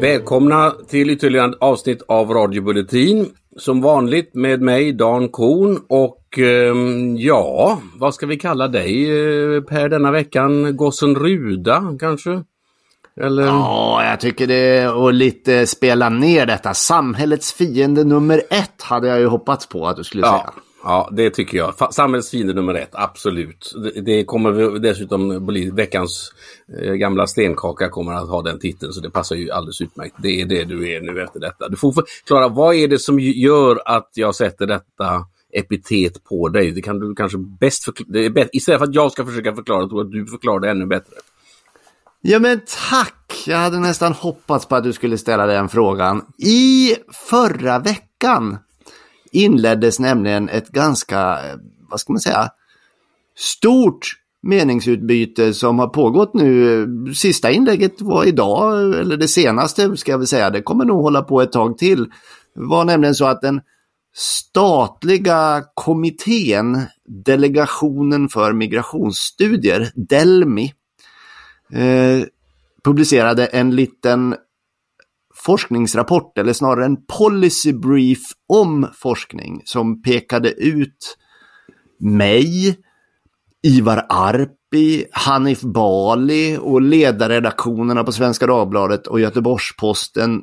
Välkomna till ytterligare ett avsnitt av Radio Bulletin. Som vanligt med mig Dan Korn och eh, ja, vad ska vi kalla dig eh, Per denna veckan? Gossen Ruda kanske? Eller? Ja, jag tycker det att lite spela ner detta. Samhällets fiende nummer ett hade jag ju hoppats på att du skulle ja. säga. Ja, det tycker jag. Samhällets fiende nummer ett, absolut. Det, det kommer dessutom bli veckans eh, gamla stenkaka kommer att ha den titeln, så det passar ju alldeles utmärkt. Det är det du är nu efter detta. Du får förklara, vad är det som gör att jag sätter detta epitet på dig? Det kan du kanske bäst förklara. Istället för att jag ska försöka förklara, tror jag att du förklarar det ännu bättre. Ja men tack! Jag hade nästan hoppats på att du skulle ställa den frågan. I förra veckan inleddes nämligen ett ganska, eh, vad ska man säga, stort meningsutbyte som har pågått nu. Sista inlägget var idag, eller det senaste ska jag väl säga, det kommer nog hålla på ett tag till. Det var nämligen så att den statliga kommittén, Delegationen för migrationsstudier, Delmi, eh, publicerade en liten forskningsrapport, eller snarare en policy brief om forskning som pekade ut mig, Ivar Arpi, Hanif Bali och ledarredaktionerna på Svenska Dagbladet och Göteborgs-Posten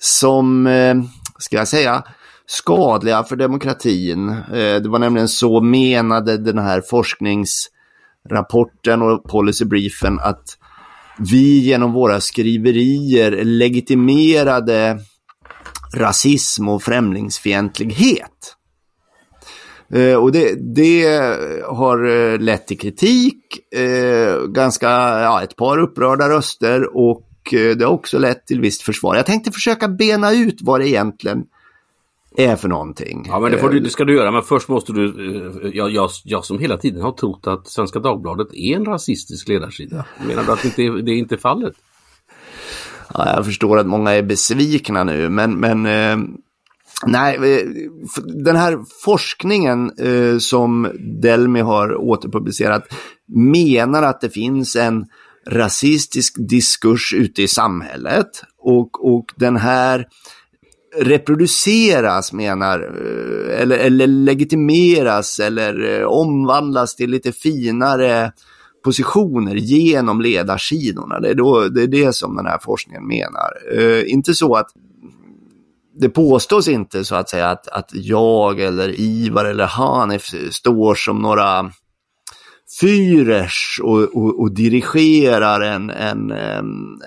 som, eh, ska jag säga, skadliga för demokratin. Eh, det var nämligen så menade den här forskningsrapporten och policybriefen att vi genom våra skriverier legitimerade rasism och främlingsfientlighet. Eh, och det, det, har eh, lett till kritik, eh, ganska, ja, ett par upprörda röster och det har också lett till visst försvar. Jag tänkte försöka bena ut vad det egentligen är för någonting. Ja men det, får du, det ska du göra men först måste du, jag, jag, jag som hela tiden har trott att Svenska Dagbladet är en rasistisk ledarsida. Menar du att det inte, det är inte fallet? Ja, jag förstår att många är besvikna nu men, men eh, nej, den här forskningen eh, som Delmi har återpublicerat menar att det finns en rasistisk diskurs ute i samhället och, och den här reproduceras menar, eh, eller, eller legitimeras eller eh, omvandlas till lite finare positioner genom ledarsidorna. Det är, då, det är det som den här forskningen menar. Uh, inte så att det påstås inte så att säga att, att jag eller Ivar eller Hanif står som några Führers och, och, och, dirigerar en, en,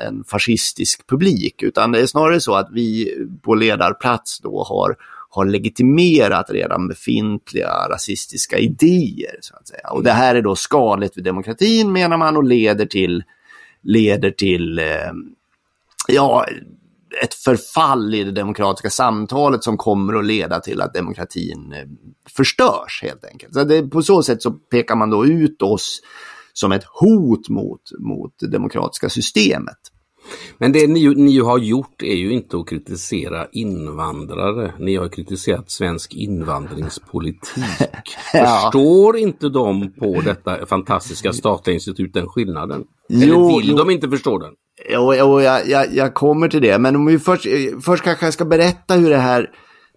en fascistisk publik, utan det är snarare så att vi på ledarplats då har, har legitimerat redan befintliga rasistiska idéer. så att säga. Och det här är då skadligt för demokratin menar man och leder till, leder till eh, ja, ett förfall i det demokratiska samtalet som kommer att leda till att demokratin eh, förstörs helt enkelt. Så det, på så sätt så pekar man då ut oss som ett hot mot, mot det demokratiska systemet. Men det ni, ni har gjort är ju inte att kritisera invandrare. Ni har kritiserat svensk invandringspolitik. ja. Förstår inte de på detta fantastiska statliga institut den skillnaden? Eller jo, vill jo. de inte förstå den? Jo, jo jag, jag, jag, kommer till det, men om vi först, först kanske jag ska berätta hur det här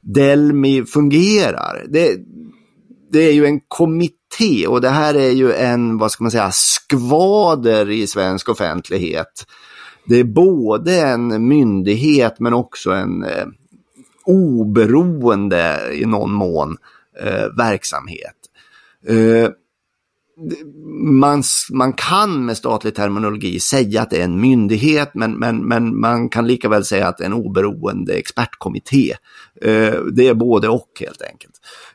Delmi fungerar. Det, det är ju en kommitté och det här är ju en, vad ska man säga, skvader i svensk offentlighet. Det är både en myndighet men också en eh, oberoende i någon mån eh, verksamhet. Eh, man, man kan med statlig terminologi säga att det är en myndighet men, men, men man kan lika väl säga att det är en oberoende expertkommitté. Eh, det är både och helt enkelt.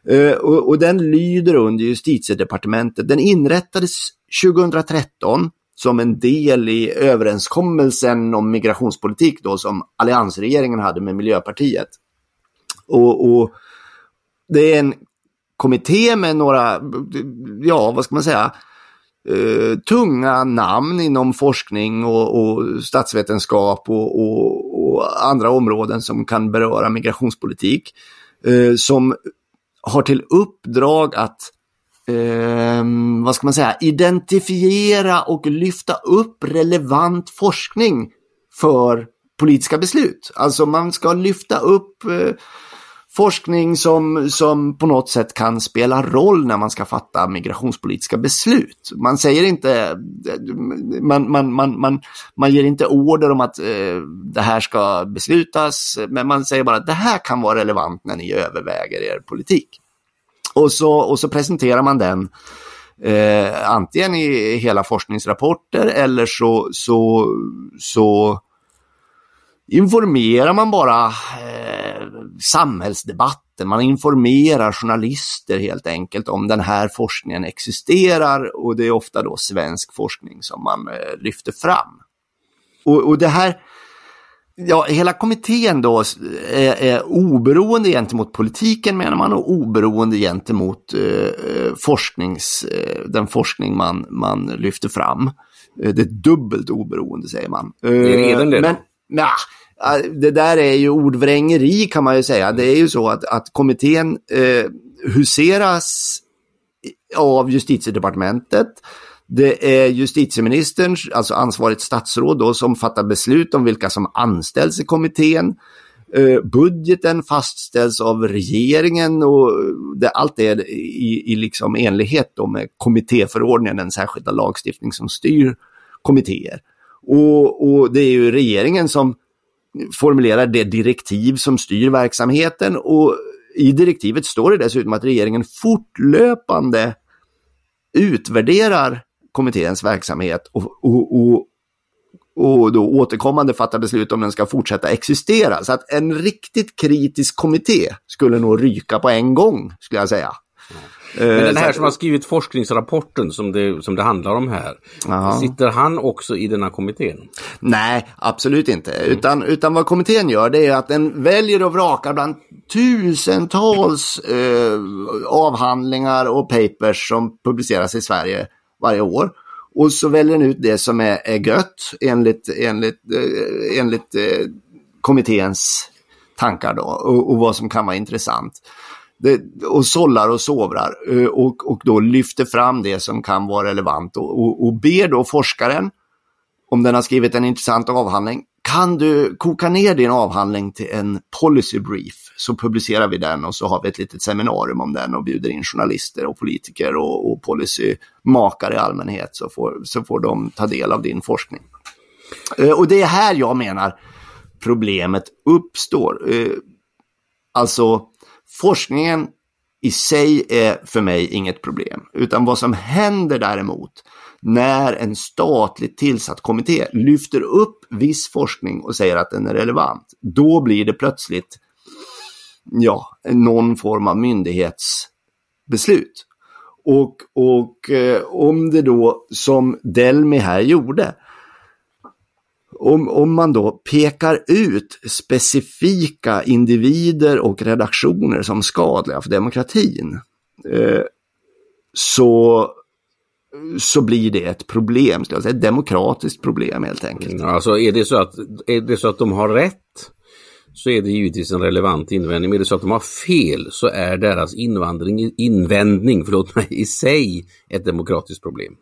Eh, och, och, den lyder under justitiedepartementet. Den inrättades 2013 som en del i överenskommelsen om migrationspolitik då som alliansregeringen hade med Miljöpartiet. Och, och det är en kommitté med några, ja vad ska man säga, uh, tunga namn inom forskning och, och statsvetenskap och, och, och andra områden som kan beröra migrationspolitik. Eh, som har till uppdrag att eh, vad ska man säga, identifiera och lyfta upp relevant forskning för politiska beslut. Alltså man ska lyfta upp eh, forskning som, som på något sätt kan spela roll när man ska fatta migrationspolitiska beslut. Man säger inte, man, man, man, man, man ger inte order om att eh, det här ska beslutas, men man säger bara att det här kan vara relevant när ni överväger er politik. Och så, och så presenterar man den eh, antingen i hela forskningsrapporter eller så, så, så informerar man bara eh, samhällsdebatten, man informerar journalister helt enkelt om den här forskningen existerar och det är ofta då svensk forskning som man eh, lyfter fram. Och, och det här, ja, hela kommittén då är, är oberoende gentemot politiken menar man och oberoende gentemot eh, forsknings, eh, den forskning man, man lyfter fram. Eh, det är dubbelt oberoende säger man. Det är det. Men, nah, det där är ju ordvrängeri kan man ju säga. Det är ju så att, att kommittén eh, huseras av justitiedepartementet. Det är justitieministern, alltså ansvarigt statsråd då, som fattar beslut om vilka som anställs i kommittén. Eh, budgeten fastställs av regeringen och det, allt är i, i liksom enlighet då med kommittéförordningen, den särskilda lagstiftning som styr kommittéer. Och, och det är ju regeringen som formulerar det direktiv som styr verksamheten och i direktivet står det dessutom att regeringen fortlöpande utvärderar kommitténs verksamhet och, och, och, och då återkommande fattar beslut om den ska fortsätta existera. Så att en riktigt kritisk kommitté skulle nog ryka på en gång, skulle jag säga. Men den här som har skrivit forskningsrapporten som det, som det handlar om här, Aha. sitter han också i denna kommittén? Nej, absolut inte. Mm. Utan, utan vad kommittén gör det är att den väljer och vrakar bland tusentals eh, avhandlingar och papers som publiceras i Sverige varje år. Och så väljer den ut det som är, är gött enligt, enligt, eh, enligt eh, kommitténs tankar då och, och vad som kan vara intressant det, och sållar och sovrar eh, och, och då lyfter fram det som kan vara relevant och, och, och ber då forskaren, om den har skrivit en intressant avhandling, kan du koka ner din avhandling till en policy brief så publicerar vi den och så har vi ett litet seminarium om den och bjuder in journalister och politiker och, och policymakare i allmänhet så får, så får de ta del av din forskning. Eh, och det är här jag menar problemet uppstår. Eh, alltså Forskningen i sig är för mig inget problem, utan vad som händer däremot när en statligt tillsatt kommitté lyfter upp viss forskning och säger att den är relevant, då blir det plötsligt ja, någon form av myndighetsbeslut. Och, och eh, om det då som Delmi här gjorde, om, om man då pekar ut specifika individer och redaktioner som skadliga för demokratin, eh, så, så blir det ett problem, ska jag säga, ett demokratiskt problem helt enkelt. Mm, alltså är det så att, är det så att de har rätt så är det givetvis en relevant invändning. Men är det så att de har fel så är deras invandring, invändning förlåt mig, i sig ett demokratiskt problem.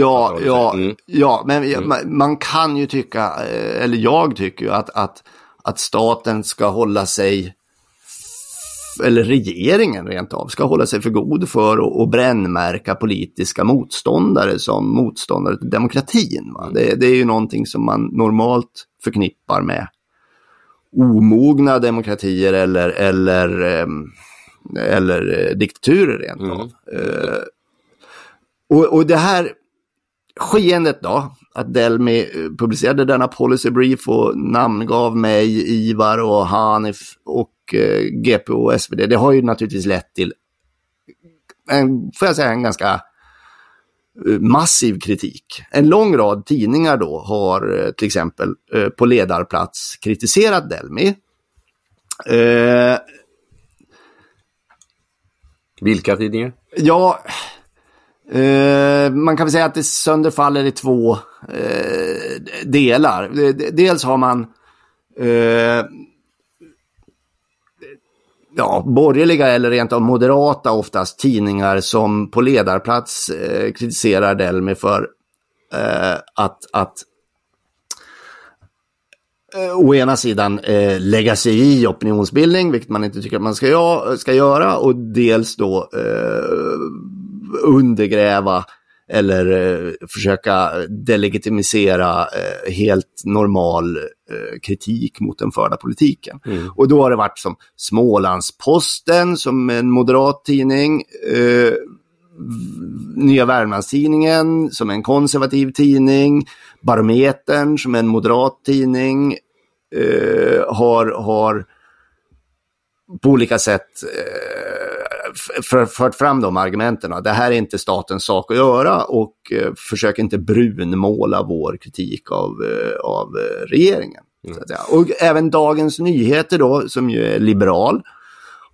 Ja, ja, mm. ja, men mm. man, man, kan ju tycka, eh, eller jag tycker ju att, att, att staten ska hålla sig, eller regeringen rent av, ska hålla sig för god för att brännmärka politiska motståndare som motståndare till demokratin. Va? Det, det är ju någonting som man normalt förknippar med omogna demokratier eller, eller, ehm, eller eh, diktaturer rent av. Mm. Och, och det här skeendet då, att Delmi eh, publicerade denna policy brief och namngav mig, Ivar och Hanif och eh, GP och SvD, det har ju naturligtvis lett till en, får jag säga, en ganska eh, massiv kritik. En lång rad tidningar då har eh, till exempel på ledarplats kritiserat Delmi. Eh, Vilka tidningar? Ja, Eh, man kan väl säga att det sönderfaller i två uh, delar. Dels har man eh, ja, borgerliga eller rent av moderata oftast tidningar som på ledarplats eh, kritiserar Delmi för att, att å ena sidan eh, lägga sig i opinionsbildning, vilket man inte tycker att man ska, ska göra, och dels då eh, undergräva eller eh, försöka delegitimisera eh, helt normal eh, kritik mot den förda politiken. Mm. Och då har det varit som Smålandsposten som en moderat tidning, eh, Nya Värmlandstidningen som en konservativ tidning, Barometern som en moderat tidning eh, har, har på olika sätt eh, fört fram de argumenten. Det här är inte statens sak att göra och eh, försök inte brunmåla vår kritik av, eh, av eh, regeringen. Mm. Och även Dagens Nyheter då, som ju är liberal,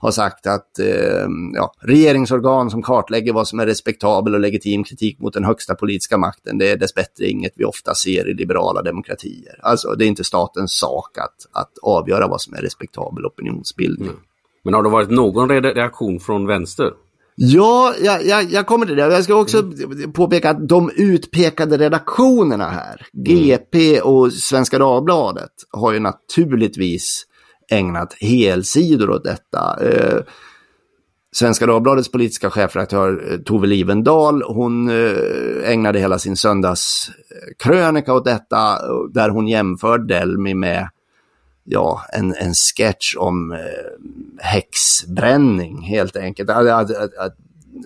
har sagt att eh, ja, regeringsorgan som kartlägger vad som är respektabel och legitim kritik mot den högsta politiska makten, det är dessbättre inget vi ofta ser i liberala demokratier. Alltså det är inte statens sak att, att avgöra vad som är respektabel opinionsbildning. Mm. Men har det varit någon reaktion från vänster? Ja, jag, jag, jag kommer till det. Jag ska också mm. påpeka att de utpekade redaktionerna här, mm. GP och Svenska Dagbladet, har ju naturligtvis ägnat helsidor åt detta. Eh, Svenska Dagbladets politiska chefredaktör eh, Tove Livendal, hon eh, ägnade hela sin söndagskrönika åt detta, där hon jämför Delmi med ja, en, en sketch om eh, häxbränning helt enkelt. Att, att, att,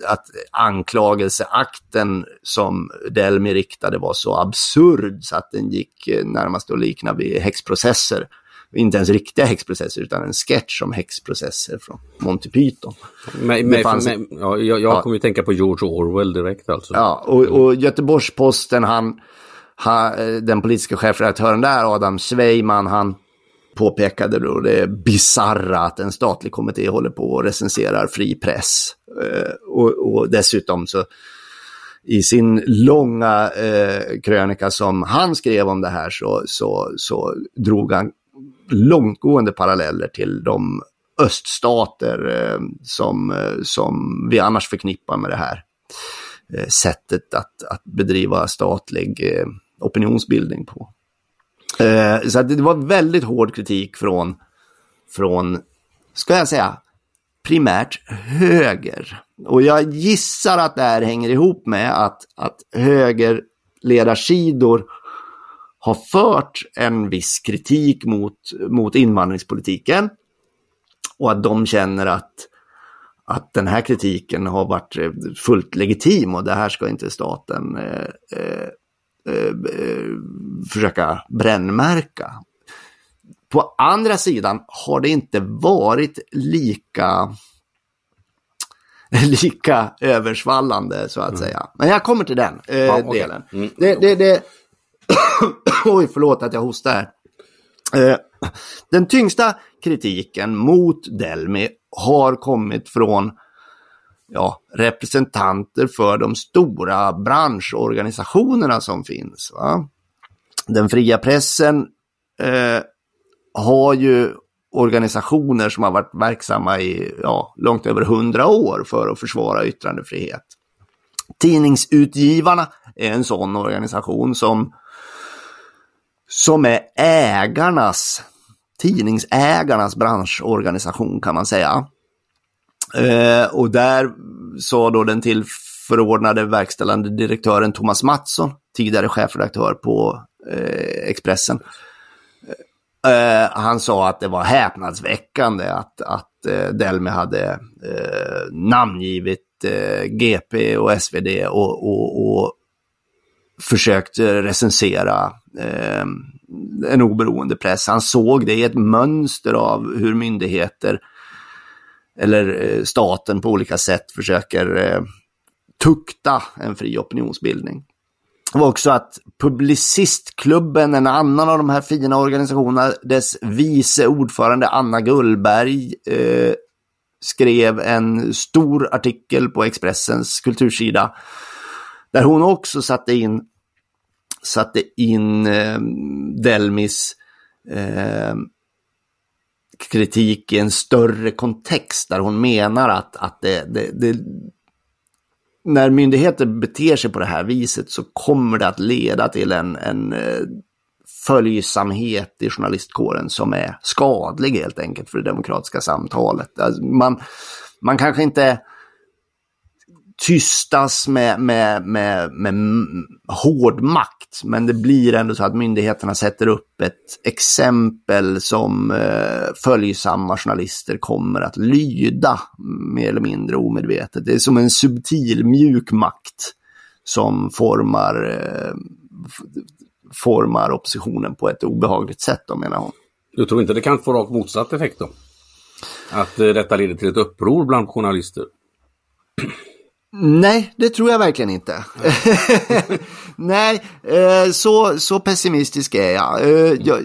att anklagelseakten som Delmi riktade var så absurd så att den gick närmast att likna vid häxprocesser inte ens riktiga häxprocesser utan en sketch om häxprocesser från Monty Python. Men, men, fanns... men, ja, jag, jag ja. kommer ju tänka på George Orwell direkt alltså. Ja, och, och Göteborgs-Posten, han, han, den politiska chefredaktören där, Adam Sveiman, han påpekade då det bizarra att en statlig kommitté håller på och recenserar fri press. Eh, och, och dessutom så i sin långa eh, krönika som han skrev om det här så, så, så drog han långtgående paralleller till de öststater eh, som, eh, som vi annars förknippar med det här eh, sättet att, att bedriva statlig eh, opinionsbildning på. Eh, så det var väldigt hård kritik från, från, ska jag säga, primärt höger. Och jag gissar att det här hänger ihop med att, att högerledarsidor har fört en viss kritik mot, mot invandringspolitiken. Och att de känner att, att den här kritiken har varit fullt legitim och det här ska inte staten eh, eh eh, försöka brännmärka. På andra sidan har det inte varit lika lika översvallande så att mm. säga. Men jag kommer till den eh, ja, okay. delen. Mm. Det, det, det, Oj, förlåt att jag hostar. Eh, den tyngsta kritiken mot Delmi har kommit från ja, representanter för de stora branschorganisationerna som finns. Va? Den fria pressen eh, har ju organisationer som har varit verksamma i ja, långt över hundra år för att försvara yttrandefrihet. Tidningsutgivarna är en sån organisation som som är ägarnas, tidningsägarnas branschorganisation kan man säga. Eh, och där sa då den tillförordnade verkställande direktören Thomas Mattsson, tidigare chefredaktör på eh, Expressen, eh, eh han sa att det var häpnadsväckande att, att eh, Delmi hade eh, namngivit eh, GP och SvD och, och, och försökt recensera eh, en oberoende press. Han såg det i ett mönster av hur myndigheter eller eh, staten på olika sätt försöker eh, tukta en fri opinionsbildning. Det var också att Publicistklubben, en annan av de här fina organisationerna, dess vice ordförande Anna Gullberg eh, skrev en stor artikel på Expressens kultursida där hon också satte in, satte in eh, Delmis eh, kritik i en större kontext där hon menar att, att det, det, det, när myndigheter beter sig på det här viset så kommer det att leda till en, en eh, följsamhet i journalistkåren som är skadlig helt enkelt för det demokratiska samtalet. Alltså man, man kanske inte tystas med, med, med, med hård makt. Men det blir ändå så att myndigheterna sätter upp ett exempel som eh, följsamma journalister kommer att lyda mm, mer eller mindre omedvetet. Det är som en subtil mjuk makt som formar, eh, formar oppositionen på ett obehagligt sätt, då, menar hon. Du tror inte det kan få rakt motsatt effekt då? Att eh, detta leder till ett uppror bland journalister? Nej, det tror jag verkligen inte. Nej, eh, så, så pessimistisk är jag. Eh, jag.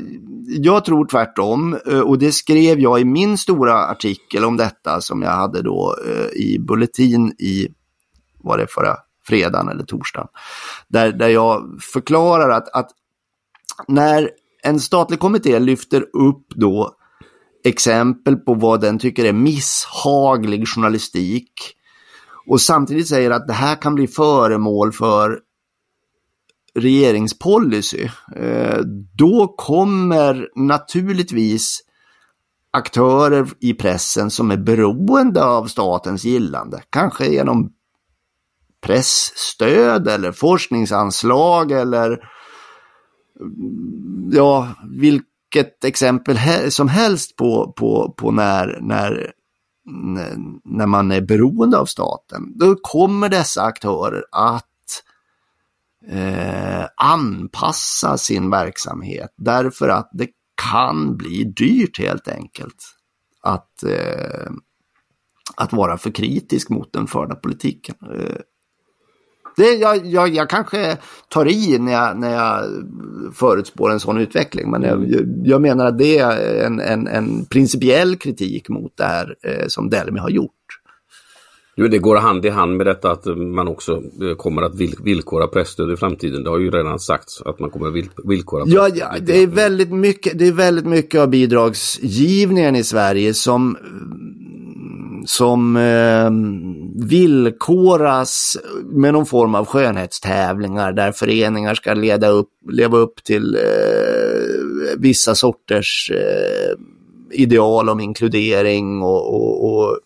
Jag tror tvärtom eh, och det skrev jag i min stora artikel om detta som jag hade då i Bulletin i, var det förra fredagen eller torsdagen. Där, där jag förklarar att, att när en statlig kommitté lyfter upp då exempel på vad den tycker är misshaglig journalistik och samtidigt säger att det här kan bli föremål för regeringspolicy, eh, då kommer naturligtvis aktörer i pressen som är beroende av statens gillande, kanske genom pressstöd eller forskningsanslag eller ja, vilket exempel som helst på, på, på när, när när man är beroende av staten, då kommer dessa aktörer att eh, anpassa sin verksamhet därför att det kan bli dyrt helt enkelt att, eh, att vara för kritisk mot den förda politiken. Eh, det, jag, jag, jag kanske tar i när jag, när jag förutspår en sån utveckling, men jag, jag menar att det är en, en, en principiell kritik mot det här eh, som Delmi har gjort. Du, det går hand i hand med detta att man också eh, kommer att villkora presstöd i framtiden. Det har ju redan sagts att man kommer att villkora. Ja, ja det, är väldigt mycket, det är väldigt mycket av bidragsgivningen i Sverige som som eh, villkoras med någon form av skönhetstävlingar där föreningar ska leda upp, leva upp till eh, vissa sorters eh, ideal om inkludering och, och, och,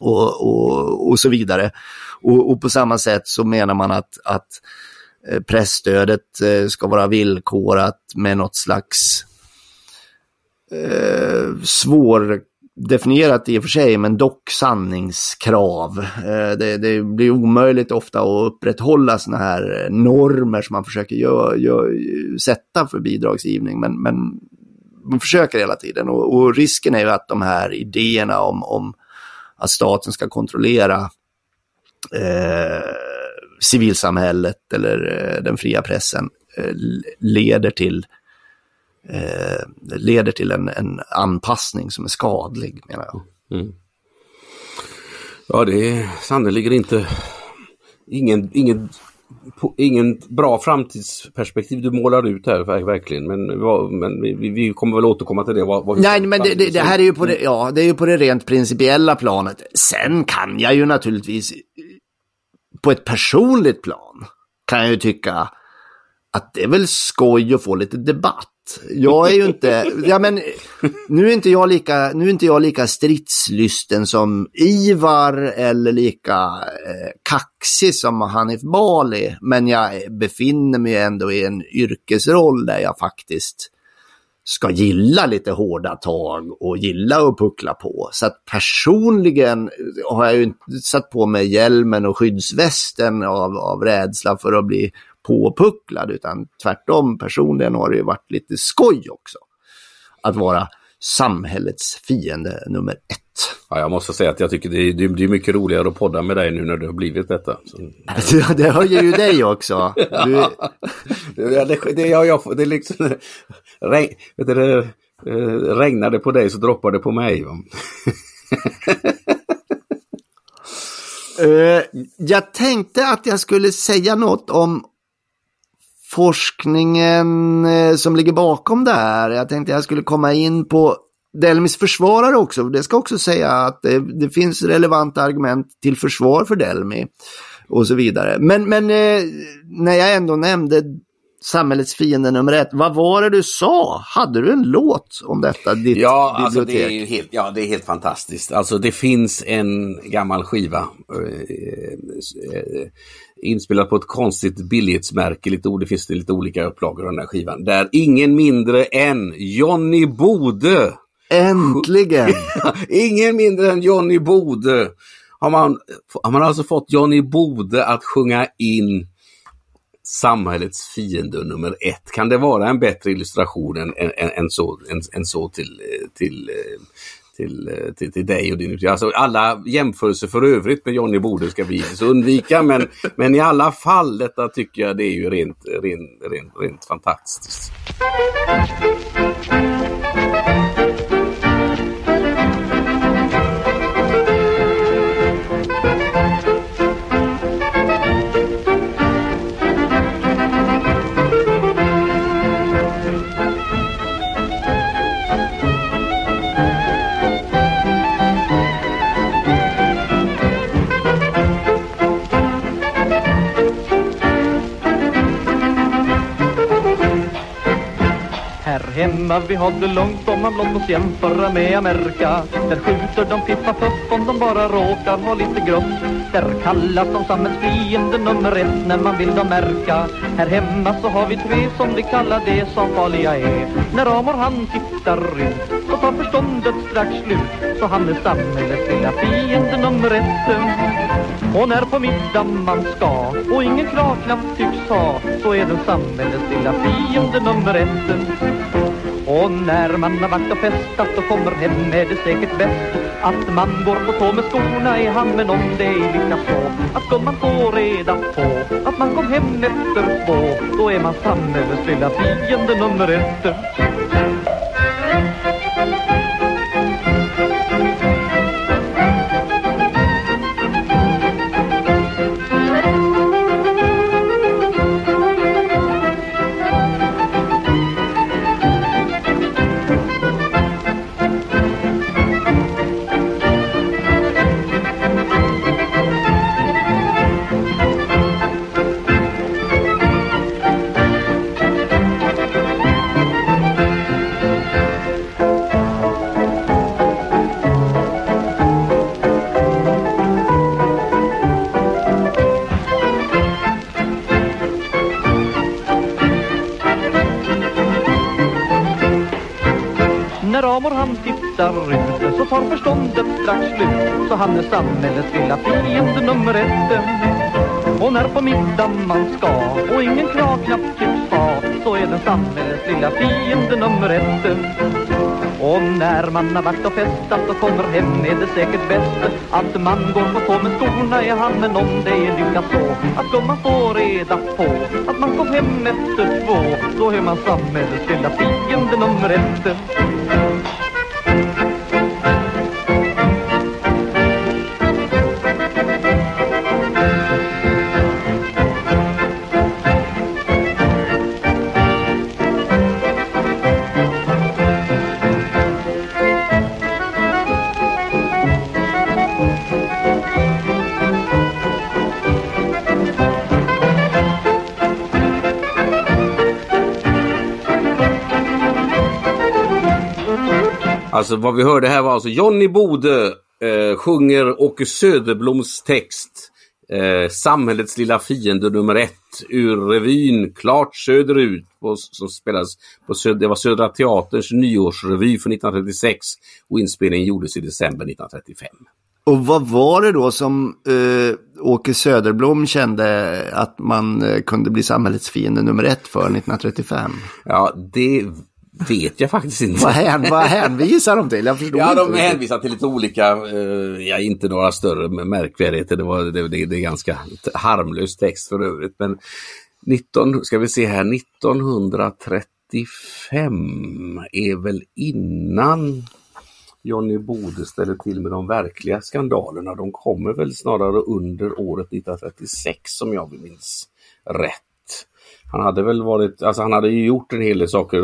och, och, och så vidare. Och, och, på samma sätt så menar man att, att eh, pressstödet eh, ska vara villkorat med något slags eh, svår definierat i och för sig, men dock sanningskrav. Eh, det, det blir omöjligt ofta att upprätthålla sådana här normer som man försöker gör, gör, sätta för bidragsgivning, men, men man försöker hela tiden. Och, och, risken är ju att de här idéerna om, om att staten ska kontrollera eh, civilsamhället eller eh, den fria pressen eh, leder till eh, leder till en, en, anpassning som är skadlig menar jag. Mm. Ja det är sannerligen inte ingen, ingen, ingen bra framtidsperspektiv du målar ut här verkligen. Men, men vi, vi kommer väl återkomma till det. Vad, vad Nej men det, det, det, här är ju på det, ja, det är ju på det rent principiella planet. Sen kan jag ju naturligtvis på ett personligt plan kan jag ju tycka att det är väl skoj att få lite debatt. Jag är ju inte, ja men nu är inte jag lika, nu är inte jag lika stridslysten som Ivar eller lika eh, kaxig som Hanif Bali. Men jag befinner mig ändå i en yrkesroll där jag faktiskt ska gilla lite hårda tag och gilla att puckla på. Så att personligen har jag ju inte satt på mig hjälmen och skyddsvästen av, av rädsla för att bli påpucklad, utan tvärtom personligen har det ju varit lite skoj också. Att vara samhällets fiende nummer ett. Ja, jag måste säga att jag tycker det är, det är mycket roligare att podda med dig nu när du har blivit detta. Så. det höjer ju dig också. Du... det, det, det, jag, jag, det liksom, regn, vet du, det, eh, regnade på dig så droppar det på mig. uh, jag tänkte att jag skulle säga något om forskningen eh, som ligger bakom det här. Jag tänkte jag skulle komma in på Delmis försvarare också. Det ska också säga att det, det finns relevanta argument till försvar för Delmi och så vidare. Men, men eh, när jag ändå nämnde samhällets fiende nummer ett. Vad var det du sa? Hade du en låt om detta? Ditt ja, bibliotek? alltså det är helt, ja, det är helt fantastiskt. Alltså det finns en gammal skiva eh, eh, inspelad på ett konstigt billighetsmärke. Lite, det finns lite olika upplagor av den här skivan. Där ingen mindre än Johnny Bode Äntligen! ingen mindre än Johnny Bode har man, har man alltså fått Johnny Bode att sjunga in samhällets fiende nummer ett. Kan det vara en bättre illustration än, än, än så, än, än, så till, till, till, till, till dig och din alltså Alla jämförelser för övrigt med Johnny Bode ska vi så undvika men, men i alla fall detta tycker jag det är ju rent, rent, rent, rent fantastiskt. Hemma vi har det långt om man blott oss jämföra med Amerika. Där skjuter de pippa puff om de bara råkar ha lite grått. Där kallas de samhällsfiende nummer ett när man vill dem märka. Här hemma så har vi tre som vi kallar det som farliga är. När Amor han tittar ut så tar förståndet strax slut. Så han är samhällets lilla fiende nummer ett. Och när på middag man ska och ingen klarknapp tycks ha Så är den samhällets lilla fiende nummer ett och när man har varit och festat och kommer hem är det säkert bäst Att man går på tå med skorna i hand Men om det är lika så. Att skulle man få reda på Att man kom hem efter två Då är man samhällets lilla fiende nummer ett. Han är samhällets lilla fiende nummer ett. Och när på middag man ska och ingen kravknapp tycks ha Så är den samhällets lilla fiende nummer ett. Och när man har varit och festat och kommer hem är det säkert bäst Att man går på tå med skorna i handen om det är lyckat så. Att gumman får reda på att man kom hem efter två Då är man samhällets lilla fiende nummer ett. Alltså vad vi hörde här var alltså Johnny Bode eh, sjunger Åke Söderbloms text eh, Samhällets lilla fiende nummer ett ur revyn Klart söderut på, som spelas på Söd det var Södra Teaterns nyårsrevy för 1936 och inspelningen gjordes i december 1935. Och vad var det då som eh, Åke Söderblom kände att man eh, kunde bli samhällets fiende nummer ett för 1935? Ja, det vet jag faktiskt inte. Vad, hän, vad hänvisar de till? Jag förstår ja, inte. de hänvisar till lite olika, uh, ja inte några större märkvärdigheter. Det, var, det, det, det är ganska harmlös text för övrigt. Men 19, ska vi se här, 1935 är väl innan Johnny Bode ställer till med de verkliga skandalerna. De kommer väl snarare under året 1936 som jag minns rätt. Han hade väl varit, alltså han hade ju gjort en hel del saker,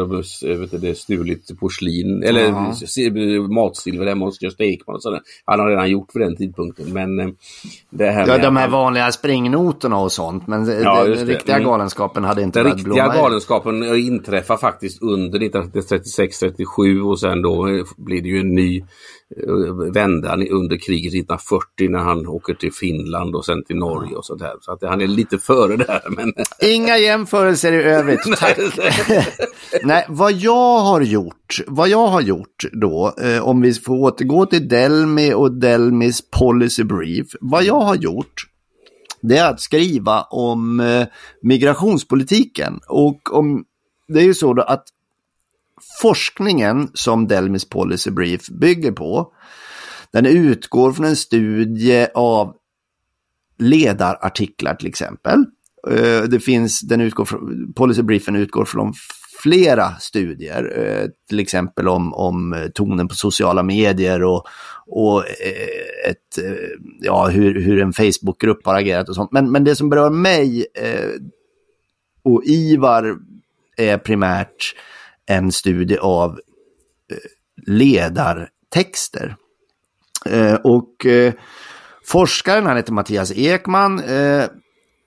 vet du, stulit porslin eller ja. matsilver hemma hos Gösta Ekman och sådär. Han har redan gjort vid den tidpunkten. Men eh, det här Ja, de här vanliga springnoterna och sånt. Men ja, den riktiga mm. galenskapen hade inte Den riktiga galenskapen inträffar faktiskt under 1936-37 och sen då blir det ju en ny Eh, vända under kriget 1940 när han åker till Finland och sen till Norge och sånt där. Så att han är lite före där. Men... Inga jämförelser i övrigt, tack. Nej, vad jag har gjort, vad jag har gjort då, eh, om vi får återgå till Delmi och Delmis policy brief. Vad jag har gjort, det är att skriva om eh, migrationspolitiken. Och om, det är ju så då att forskningen som Delmis Policy Brief bygger på, den utgår från en studie av ledarartiklar till exempel. Eh, det finns, den utgår från, Policy Briefen utgår från flera studier, eh, till exempel om, om tonen på sociala medier och, och eh, ett, ja, hur, hur en Facebookgrupp har agerat och sånt. Men, men det som berör mig och Ivar är primärt en studie av eh, ledartexter. Eh, och eh, forskaren, han heter Mattias Ekman,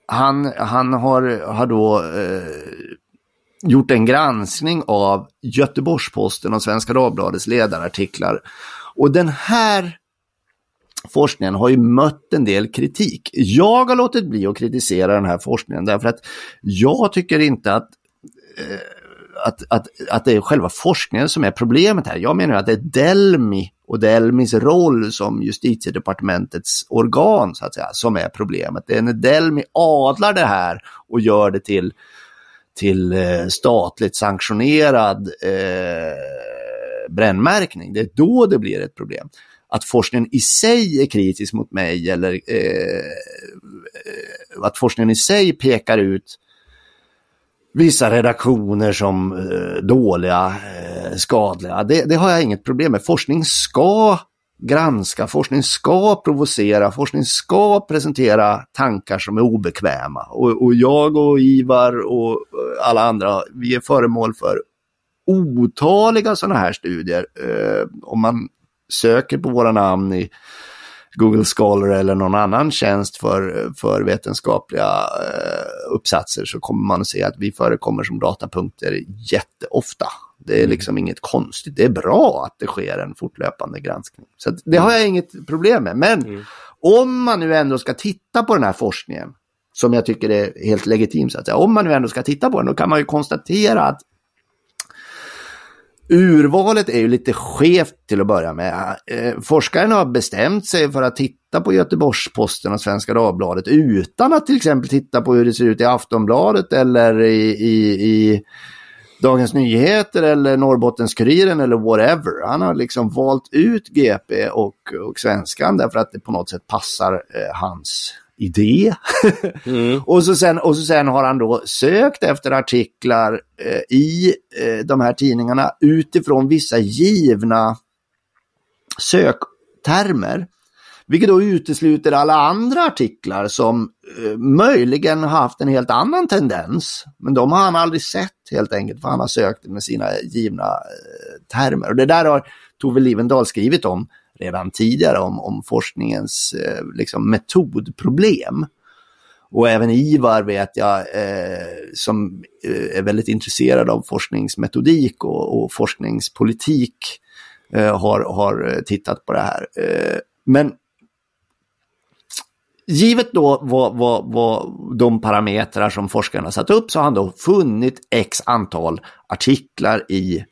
han, han har, har då gjort en granskning av Göteborgs-Posten och Svenska Dagbladets ledarartiklar. Och den här forskningen har ju mött en del kritik. Jag har låtit bli att kritisera den här forskningen därför att jag tycker inte att eh, att, att, att det är själva forskningen som är problemet här. Jag menar att det är Delmi och Delmis roll som justitiedepartementets organ så att säga, som är problemet. Det är när Delmi adlar det här och gör det till, till eh, statligt sanktionerad eh, brännmärkning. Det är då det blir ett problem. Att forskningen i sig är kritisk mot mig eller eh, eh att forskningen i sig pekar ut vissa redaktioner som eh, dåliga, eh, skadliga. Det, det, har jag inget problem med. Forskning ska granska, forskning ska provocera, forskning ska presentera tankar som är obekväma. Och, och jag och Ivar och eh, alla andra, vi är föremål för otaliga sådana här studier. Eh, om man söker på våra namn i Google Scholar eller någon annan tjänst för, för vetenskapliga eh, uppsatser så kommer man att se att vi förekommer som datapunkter jätteofta. Det är mm. liksom mm. inget konstigt. Det är bra att det sker en fortlöpande granskning. Så det har jag inget problem med. Men mm. om man nu ändå ska titta på den här forskningen, som jag tycker är helt legitim, så att säga. om man nu ändå ska titta på den, då kan man ju konstatera att Urvalet är ju lite skevt till att börja med. Eh, forskaren har bestämt sig för att titta på Göteborgs-Posten och Svenska Dagbladet utan att till exempel titta på hur det ser ut i Aftonbladet eller i, i, i Dagens Nyheter eller Norrbottens-Kuriren eller whatever. Han har liksom valt ut GP och, och Svenskan därför att det på något sätt passar eh, hans idé. Mm. och, så sen, och så sen har han då sökt efter artiklar eh, i eh, de här tidningarna utifrån vissa givna söktermer. Vilket då utesluter alla andra artiklar som eh, möjligen haft en helt annan tendens. Men de har han aldrig sett helt enkelt för han har sökt med sina givna eh, termer. Och det där har Tove Livendal skrivit om redan tidigare om, om forskningens eh, liksom metodproblem. Och även Ivar vet jag, eh, som eh, är väldigt intresserad av forskningsmetodik och, och forskningspolitik, eh, har, har tittat på det här. Eh, men givet då vad, vad, vad de parametrar som forskarna satt upp så har han då funnit x antal artiklar i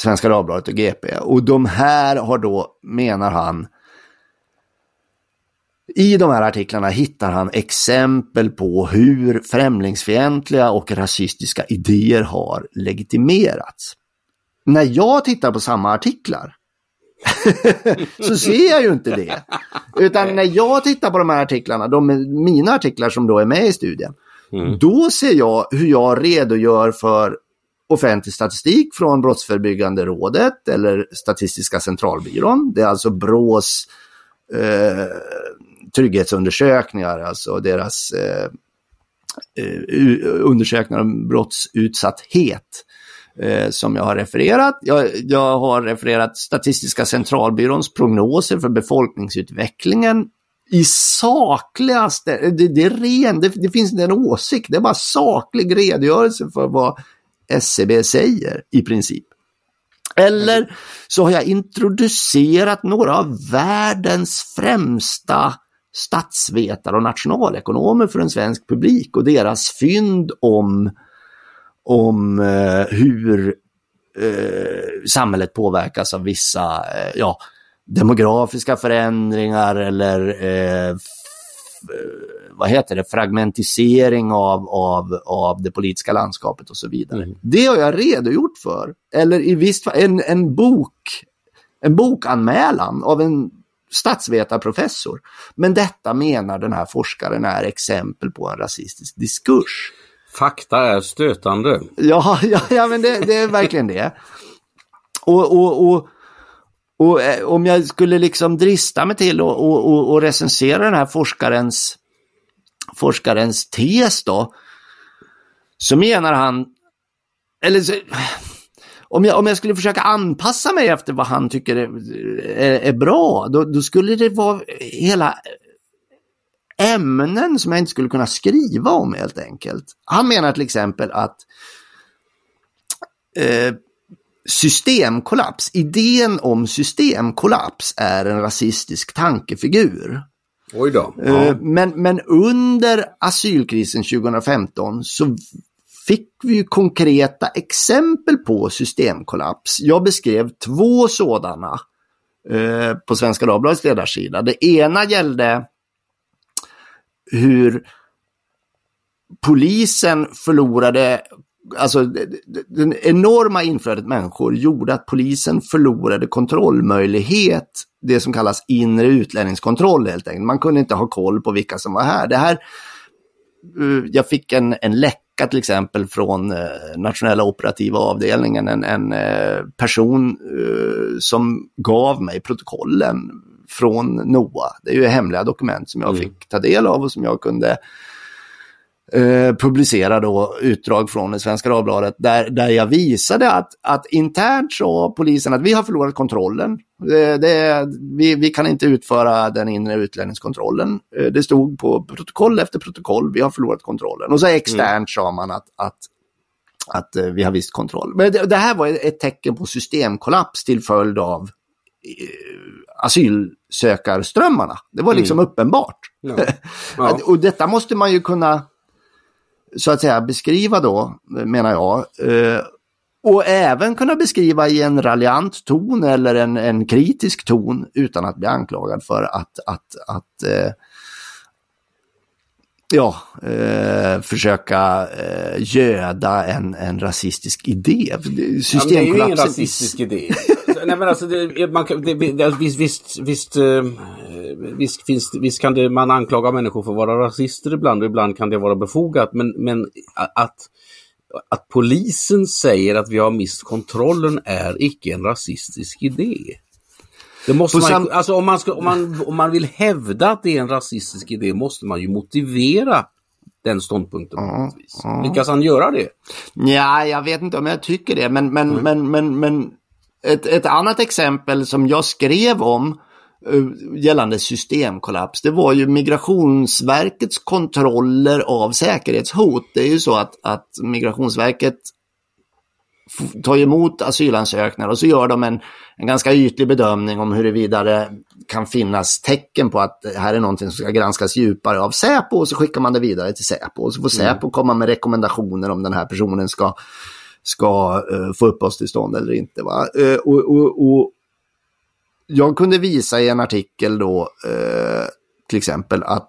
Svenska Dagbladet och GP. Och de här har då, menar han, i de här artiklarna hittar han exempel på hur främlingsfientliga och rasistiska idéer har legitimerats. När jag tittar på samma artiklar så ser jag ju inte det. Utan när jag tittar på de här artiklarna, de mina artiklar som då är med i studien, mm. då ser jag hur jag redogör för offentlig statistik från Brottsförebyggande rådet eller Statistiska centralbyrån. Det är alltså BRÅs eh, trygghetsundersökningar, alltså deras eh, eh undersökningar om brottsutsatthet eh, som jag har refererat. Jag, jag, har refererat Statistiska centralbyråns prognoser för befolkningsutvecklingen i sakligaste, det, det är ren, det, det, finns inte en åsikt, det är bara saklig redogörelse för vad SCB säger i princip. Eller så har jag introducerat några av världens främsta statsvetare och nationalekonomer för en svensk publik och deras fynd om, om eh, hur eh, samhället påverkas av vissa eh, ja, demografiska förändringar eller eh, eh vad heter det, fragmentisering av, av, av det politiska landskapet och så vidare. Mm. Det har jag redogjort för. Eller i visst fall, en, en bok, en bokanmälan av en statsvetarprofessor. Men detta menar den här forskaren är exempel på en rasistisk diskurs. Fakta är stötande. Ja, ja, ja men det, det är verkligen det. Och, och, och, och eh, om jag skulle liksom drista mig till att och, och, och recensera den här forskarens forskarens tes då, så menar han, eller så, om, jag, om jag skulle försöka anpassa mig efter vad han tycker är, är, är bra, då, då, skulle det vara hela ämnen som jag inte skulle kunna skriva om helt enkelt. Han menar till exempel att eh, systemkollaps, idén om systemkollaps är en rasistisk tankefigur. Oj då. Eh, ja. Men, men under asylkrisen 2015 så fick vi ju konkreta exempel på systemkollaps. Jag beskrev två sådana eh, på Svenska Dagbladets ledarsida. Det ena gällde hur polisen förlorade alltså det enorma inflödet människor gjorde att polisen förlorade kontrollmöjlighet, det som kallas inre utlänningskontroll helt enkelt. Man kunde inte ha koll på vilka som var här. Det här eh, jag fick en, en läcka till exempel från eh, nationella operativa avdelningen, en, en eh, person som gav mig protokollen från NOA. Det är ju hemliga dokument som jag mm. fick ta del av och som jag kunde eh, publicera då utdrag från det Svenska Dagbladet där, där jag visade att, att internt sa polisen att vi har förlorat kontrollen. Det, det, vi, vi kan inte utföra den inre utlänningskontrollen. Eh, det stod på protokoll efter protokoll, vi har förlorat kontrollen. Och så externt mm. sa man att, att att eh, vi har visst kontroll. Men det, det, här var ett tecken på systemkollaps till följd av eh, asylsökarströmmarna. Det var liksom mm. uppenbart. Ja. Ja. och detta måste man ju kunna så att säga beskriva då, menar jag. Eh, och även kunna beskriva i en raljant ton eller en, en kritisk ton utan att bli anklagad för att, att, att eh, ja, eh, försöka eh, göda en, en rasistisk idé. Systemkollapsen... Ja, det är ju ingen rasistisk idé. Nej, men alltså, det, man, det, det, visst, visst, visst, eh, visst, finns, visst kan det, man anklaga människor för att vara rasister ibland och ibland kan det vara befogat. Men, men att, att polisen säger att vi har mist kontrollen är icke en rasistisk idé. Det måste man, alltså om, man ska, om, man, om man vill hävda att det är en rasistisk idé måste man ju motivera den ståndpunkten. Ja, ja. Lyckas han göra det? Ja, jag vet inte om jag tycker det, men, men, mm. men, men, men ett, ett annat exempel som jag skrev om uh, gällande systemkollaps, det var ju Migrationsverkets kontroller av säkerhetshot. Det är ju så att, att Migrationsverket tar emot asylansökningar och så gör de en, en ganska ytlig bedömning om huruvida det kan finnas tecken på att det här är någonting som ska granskas djupare av Säpo och så skickar man det vidare till Säpo. Och så får mm. Säpo mm. komma med rekommendationer om den här personen ska, ska uh, få uppehållstillstånd eller inte. Va? Uh, och, och, och, jag kunde visa i en artikel då uh, till exempel att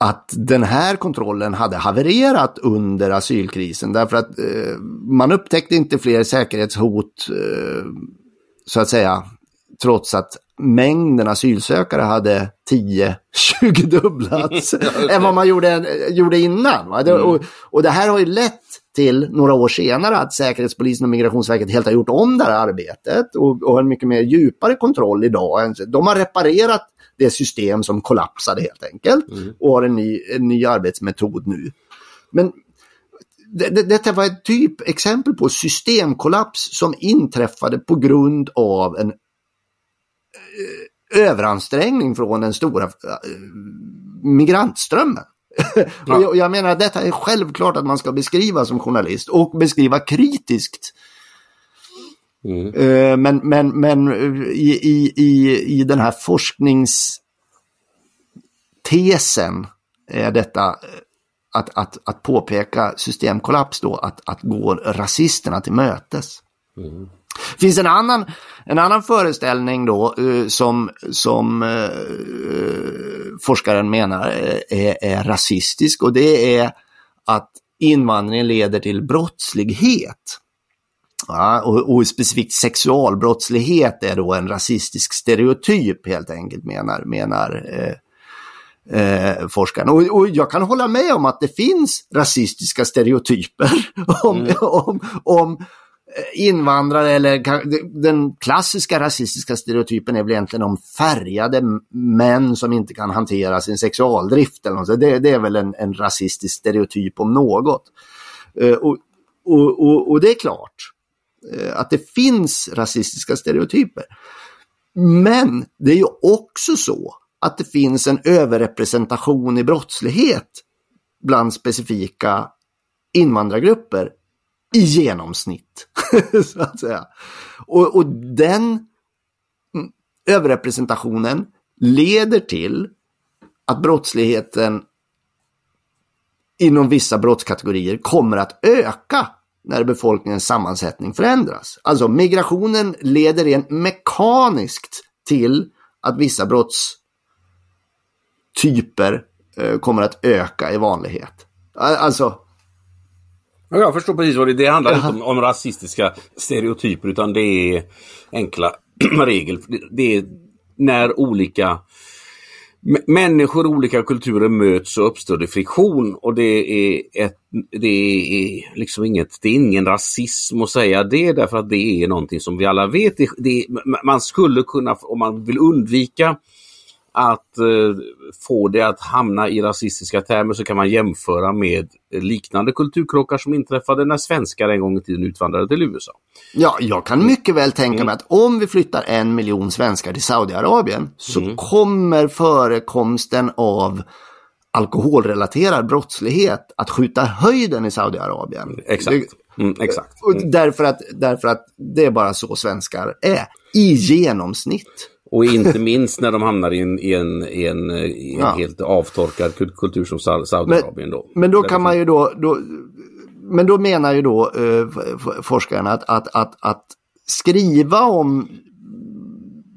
att den här kontrollen hade havererat under asylkrisen därför att eh, man upptäckte inte fler säkerhetshot eh, så att säga trots att mängden asylsökare hade 10-20 dubblats än vad man gjorde, gjorde innan. Va? Mm. och, och det här har ju lett till några år senare att Säkerhetspolisen och Migrationsverket helt har gjort om det här arbetet och, och har en mycket mer djupare kontroll idag. De har reparerat det system som kollapsade helt enkelt och har en ny, en ny arbetsmetod nu. Men det, det, detta var ett typexempel på systemkollaps som inträffade på grund av en eh, överansträngning från den stora eh, migrantströmmen. och jag, jag menar att detta är självklart att man ska beskriva som journalist och beskriva kritiskt. Mm. Eh, men men, men eh, i, i, i, i den här forskningstesen är detta eh, att, att, att påpeka systemkollaps då, att, att gå rasisterna till mötes. finns en annan, en annan föreställning då som, som eh, forskaren menar är, är rasistisk och det är att invandringen leder till brottslighet. Ja, och, och specifikt sexualbrottslighet är då en rasistisk stereotyp helt enkelt menar, menar eh, eh, forskaren. Och, och jag kan hålla med om att det finns rasistiska stereotyper om, om, om eh, invandrare eller den klassiska rasistiska stereotypen är väl egentligen om färgade män som inte kan hantera sin sexualdrift. Eller något. Det, det är väl en, en rasistisk stereotyp om något. Eh, och, och, och, och det är klart Eh, att det finns rasistiska stereotyper. Men det är ju också så att det finns en överrepresentation i brottslighet bland specifika invandrargrupper i genomsnitt. så att säga. Och, och den mm, överrepresentationen leder till att brottsligheten inom vissa brottskategorier kommer att öka när befolkningens sammansättning förändras. Alltså migrationen leder rent mekaniskt till att vissa brottstyper eh, kommer att öka i vanlighet. Alltså, Ja, jag förstår precis vad det är. Det handlar inte om, om rasistiska stereotyper utan det är enkla regler. Det, är när olika människor och olika kulturer möts så uppstår det friktion och det är, ett, det är liksom inget, det är ingen rasism att säga det därför att det är någonting som vi alla vet. Det, det, man skulle kunna, om man vill undvika att eh, få det att hamna i rasistiska termer så kan man jämföra med liknande kulturkrockar som inträffade när svenskar en gång i tiden utvandrade till USA. Ja, jag kan mycket väl tänka mig att om vi flyttar en miljon svenskar till Saudiarabien så kommer förekomsten av alkoholrelaterad brottslighet att skjuta höjden i Saudiarabien. Exakt. Mm, exakt. Och därför, att, därför att det är bara så svenskar är, i genomsnitt. Och inte minst när de hamnar i en, i en, i en, i en Ja. helt avtorkad kul- kultur som Sau- Saudiarabien. Då. Men då kan man ju då, då men då menar ju då eh, forskarna att, att, att, att skriva om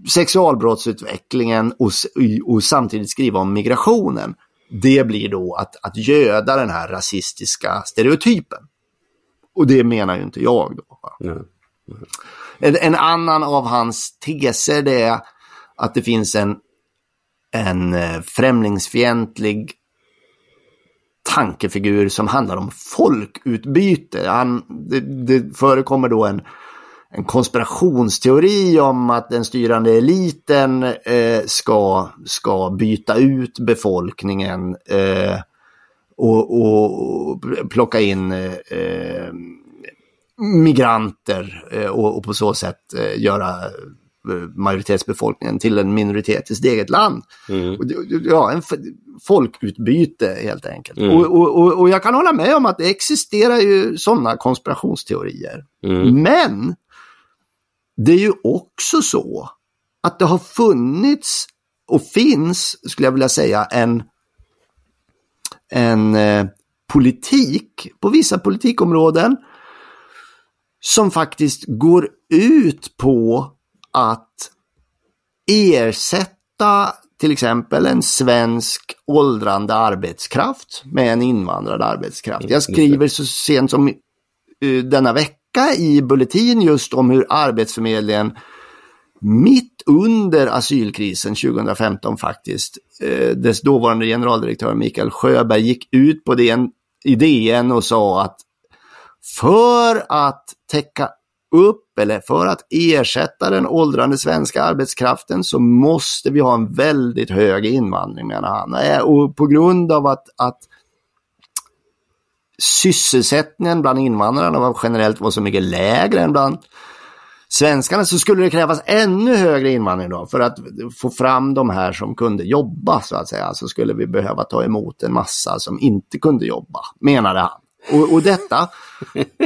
sexualbrottsutvecklingen och, och samtidigt skriva om migrationen. Det blir då att, att göda den här rasistiska stereotypen. Och det menar ju inte jag då. En, en annan av hans teser det är att det finns en, en eh, främlingsfientlig tankefigur som handlar om folkutbyte. Han, det, det förekommer då en, en konspirationsteori om att den styrande eliten eh, ska, ska byta ut befolkningen eh, och, och, plocka in eh, eh migranter eh, och, och på så sätt eh, göra majoritetsbefolkningen till en minoritet i sitt eget land. Mm. Ja, en folkutbyte helt enkelt. Mm. Och, och, och, och jag kan hålla med om att det existerar ju sådana konspirationsteorier. Mm. Men det är ju också så att det har funnits och finns, skulle jag vilja säga, en, en eh, politik på vissa politikområden som faktiskt går ut på att ersätta till exempel en svensk åldrande arbetskraft med en invandrad arbetskraft. Jag skriver så sent som eh, denna vecka i Bulletin just om hur Arbetsförmedlingen mitt under asylkrisen 2015 faktiskt, eh, dess dåvarande generaldirektör Mikael Sjöberg gick ut på den idén och sa att för att täcka upp eller för att ersätta den åldrande svenska arbetskraften så måste vi ha en väldigt hög invandring menar han. Eh, och på grund av att, att sysselsättningen bland invandrarna var generellt var så mycket lägre än bland svenskarna så skulle det krävas ännu högre invandring då för att få fram de här som kunde jobba så att säga. Så skulle vi behöva ta emot en massa som inte kunde jobba, menade han. Och, och detta,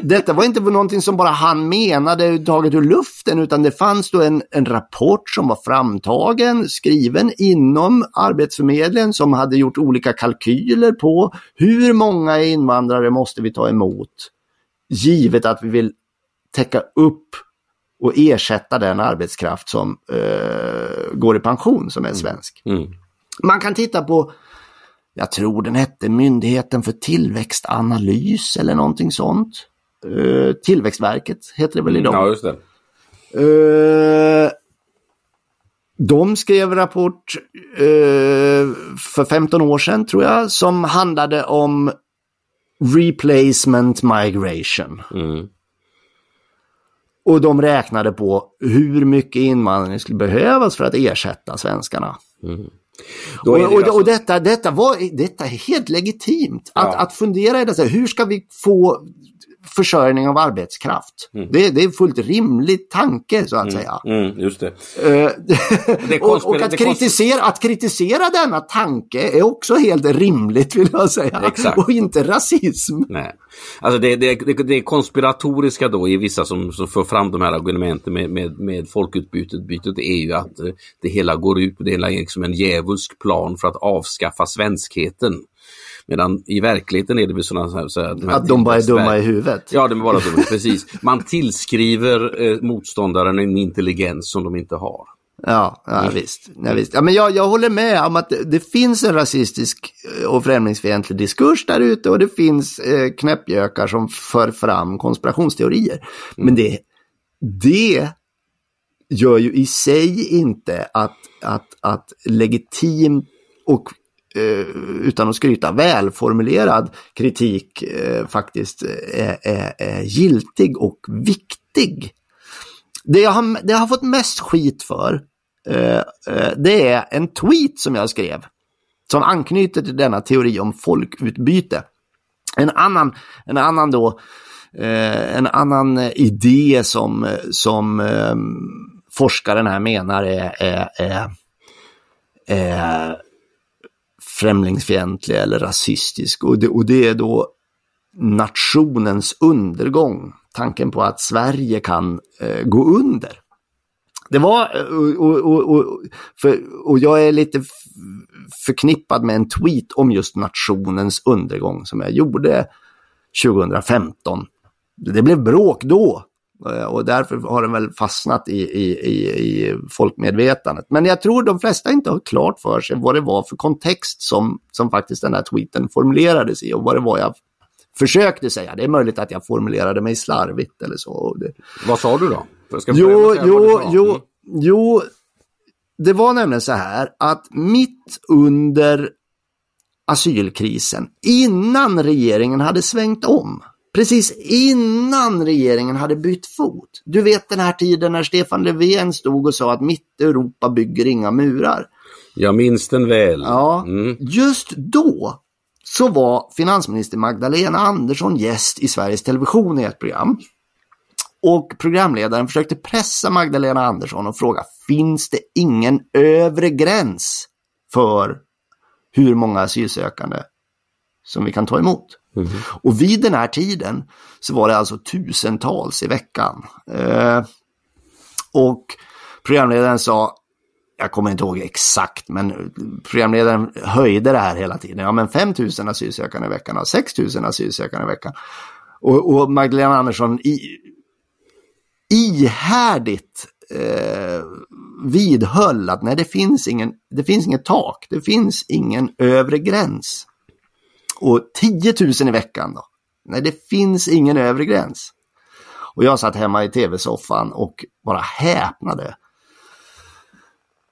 detta var inte någonting som bara han menade taget ur luften utan det fanns då en, en rapport som var framtagen, skriven inom Arbetsförmedlingen som hade gjort olika kalkyler på hur många invandrare måste vi ta emot givet att vi vill täcka upp och ersätta den arbetskraft som eh, går i pension som är svensk. Mm. Mm. Man kan titta på jag tror den hette Myndigheten för tillväxtanalys eller någonting sånt. Uh, Tillväxtverket heter det väl idag. Ja, just det. Uh, de skrev rapport uh, för 15 år sedan tror jag som handlade om replacement migration. Mm. Och de räknade på hur mycket invandring skulle behövas för att ersätta svenskarna. Mm. Och, och, alltså... och, detta, detta, var, detta är helt legitimt. Att, Ja. att fundera i det, här, hur ska vi få försörjning av arbetskraft? Mm. Det, det är en fullt rimlig tanke så att säga. Mm, just det. Eh, Det och, och att, kritisera, att kritisera denna tanke är också helt rimligt vill jag säga. Exakt. Och inte rasism. Nej. Alltså det, det, det, är konspiratoriska då i vissa som, som för fram de här argumenten med, med, med folkutbytet bytet är ju att eh, det hela går ut på det hela är liksom en djävulsk plan för att avskaffa svenskheten. Medan i verkligheten är det väl sådana så här, så här, de här Att de bara är dumma i huvudet. Ja, de är bara dumma, precis. Man tillskriver eh, motståndaren en intelligens som de inte har. Ja, ja visst. Ja, visst. Ja, men jag, jag håller med om att det, det finns en rasistisk eh, och främlingsfientlig diskurs där ute och det finns eh, knäppjökar som för fram konspirationsteorier. Men det, det gör ju i sig inte att, att, att legitim och Eh, utan att skryta, välformulerad kritik eh, faktiskt är, är, är giltig och viktig. Det jag har, det jag har fått mest skit för, eh, eh, det är en tweet som jag skrev. Som anknyter till denna teori om folkutbyte. En annan, en annan då, eh, en annan idé som, som eh, forskaren här menar är, är, är, är främlingsfientlig eller rasistisk. Och det, och det är då nationens undergång. Tanken på att Sverige kan eh, gå under. Det var, eh, och, och, och, för, och jag är lite förknippad med en tweet om just nationens undergång som jag gjorde 2015. Det blev bråk då och därför har den väl fastnat i, i, i, i folkmedvetandet. Men jag tror de flesta inte har klart för sig vad det var för kontext som, som faktiskt den här tweeten formulerades i och vad det var jag försökte säga. Det är möjligt att jag formulerade mig slarvigt eller så. Vad sa du då? Jo, jo, jo, Mm. jo. Det var nämligen så här att mitt under asylkrisen, innan regeringen hade svängt om, precis innan regeringen hade bytt fot. Du vet den här tiden när Stefan Löfven stod och sa att mitt Europa bygger inga murar. Jag minns den väl. Ja, Mm. just då så var finansminister Magdalena Andersson gäst i Sveriges Television i ett program. Och programledaren försökte pressa Magdalena Andersson och fråga, finns det ingen övre gräns för hur många asylsökande som vi kan ta emot? Och vid den här tiden så var det alltså tusentals i veckan. Eh, och programledaren sa, jag kommer inte ihåg exakt, men programledaren höjde det här hela tiden. Ja, men 5 000 asylsökande i veckan och 6 000 asylsökande i veckan. Och, och Magdalena Andersson i, ihärdigt eh, vidhöll att nej, det finns, ingen, det finns inget tak, det finns ingen övre gräns. Och 10 000 i veckan då? Nej, det finns ingen övre gräns. Och jag satt hemma i tv-soffan och bara häpnade.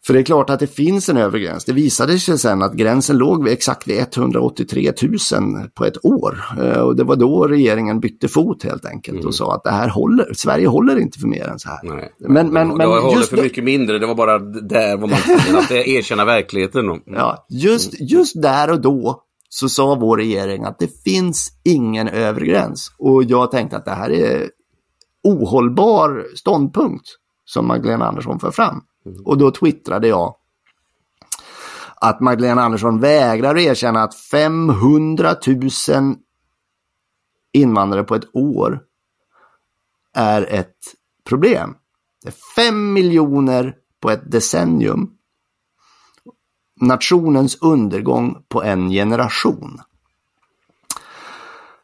För det är klart att det finns en övre gräns. Det visade sig sen att gränsen låg vid exakt vid 183 000 på ett år. Eh, och det var då regeringen bytte fot helt enkelt Mm. och sa att det här håller, Sverige håller inte för mer än så här. Nej. Men, men, det men var håller för mycket mindre, det var bara där var man att erkänna verkligheten. då. ja, just, just där och då så sa vår regering att det finns ingen övre gräns. Och jag tänkte att det här är ohållbar ståndpunkt som Magdalena Andersson för fram. Och då twittrade jag att Magdalena Andersson vägrar erkänna att 500 000 invandrare på ett år är ett problem. Det är 5 miljoner på ett decennium. Nationens undergång på en generation.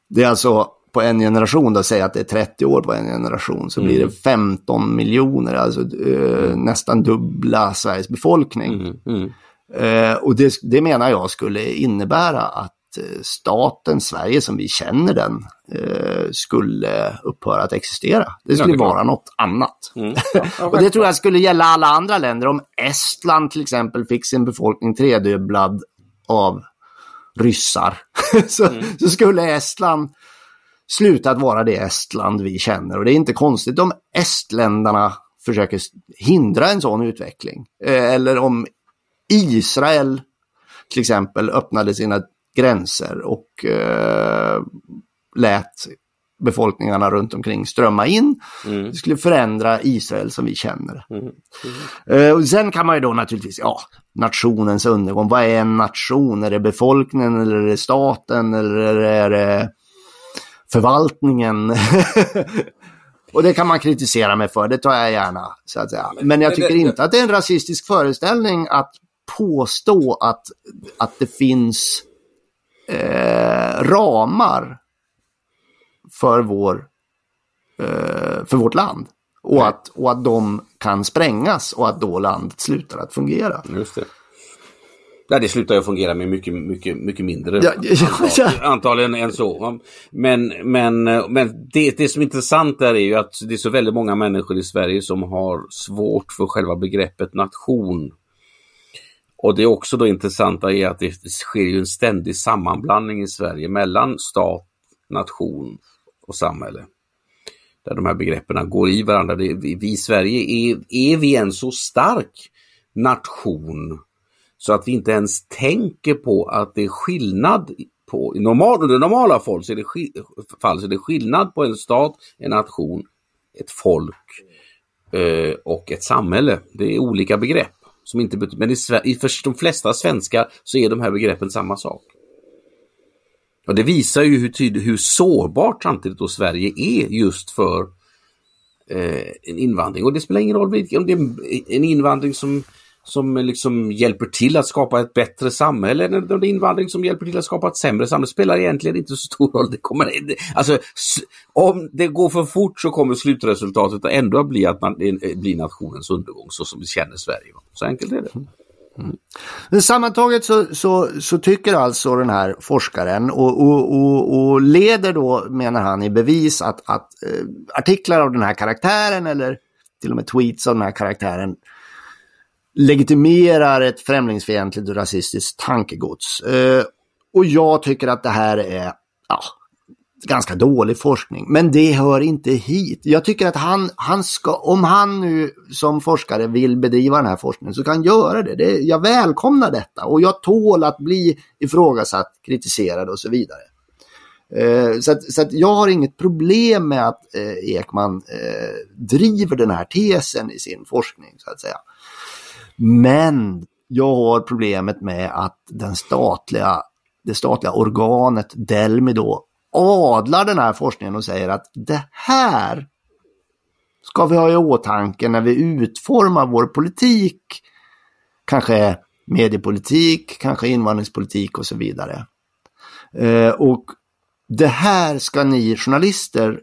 Det är alltså på en generation, då säga att det är 30 år på en generation, så blir det 15 miljoner, alltså eh, nästan dubbla Sveriges befolkning. Mm, mm. Eh, och det, det menar jag skulle innebära att staten Sverige som vi känner den eh, skulle upphöra att existera. Det skulle det är klart. vara något annat. Mm. Ja, ja, Och det tror jag skulle gälla alla andra länder. Om Estland till exempel fick sin befolkning tredubblad av ryssar så, Mm. så skulle Estland sluta att vara det Estland vi känner. Och det är inte konstigt om estländarna försöker hindra en sån utveckling. Eh, eller om Israel till exempel öppnade sina gränser och eh, lät befolkningarna runt omkring strömma in. Mm. Det skulle förändra Israel som vi känner. Mm. Eh, och sen kan man ju då naturligtvis, ja, nationens undergång. Vad är en nation? Är det befolkningen eller är det staten eller är det förvaltningen? och det kan man kritisera mig för, det tar jag gärna. Så att säga. Men jag tycker inte att det är en rasistisk föreställning att påstå att, att det finns eh, ramar för, vår, eh, för vårt land. Och att, och att de kan sprängas och att då landet slutar att fungera. Just det. Ja, det slutar ju fungera med mycket, mycket, mycket mindre Ja, ja, antal, ja. antagligen än så. Men, men, men det, det som är intressant där är ju att det är så väldigt många människor i Sverige som har svårt för själva begreppet nation. Och det är också då intressanta är att det sker ju en ständig sammanblandning i Sverige mellan stat, nation och samhälle. Där de här begreppen går i varandra. Det, vi, vi i Sverige, är, är vi en så stark nation så att vi inte ens tänker på att det är skillnad på, i normal, under normala fall så är det, fall så är det skillnad på en stat, en nation, ett folk eh, och ett samhälle. Det är olika begrepp. Som inte, betyder, men i, i för de flesta svenskar så är de här begreppen samma sak. Och det visar ju hur, tyd- hur sårbart samtidigt då Sverige är just för eh, en invandring. Och det spelar ingen roll vilken, om det är en invandring som, som liksom hjälper till att skapa ett bättre samhälle eller om det är invandring som hjälper till att skapa ett sämre samhälle. Det spelar egentligen inte så stor roll. Det kommer, alltså, om det går för fort så kommer slutresultatet ändå att bli att man blir nationens undergång så som vi känner Sverige. Så enkelt är det. Mm. Mm. Men sammantaget så, så, så tycker alltså den här forskaren och, och, och, och leder då, menar han, i bevis att, att eh, artiklar av den här karaktären eller till och med tweets av den här karaktären legitimerar ett främlingsfientligt och rasistiskt tankegods. Eh, och jag tycker att det här är ja, ganska dålig forskning. Men det hör inte hit. Jag tycker att han, han ska, om han nu som forskare vill bedriva den här forskningen så kan han göra det. det. Jag välkomnar detta och jag tål att bli ifrågasatt, kritiserad och så vidare. Eh, så att, så att jag har inget problem med att eh, Ekman eh, driver den här tesen i sin forskning så att säga. Men jag har problemet med att den statliga, det statliga organet Delmi då adlar den här forskningen och säger att det här ska vi ha i åtanke när vi utformar vår politik. Kanske mediepolitik, kanske invandringspolitik och så vidare. Eh, och det här ska ni journalister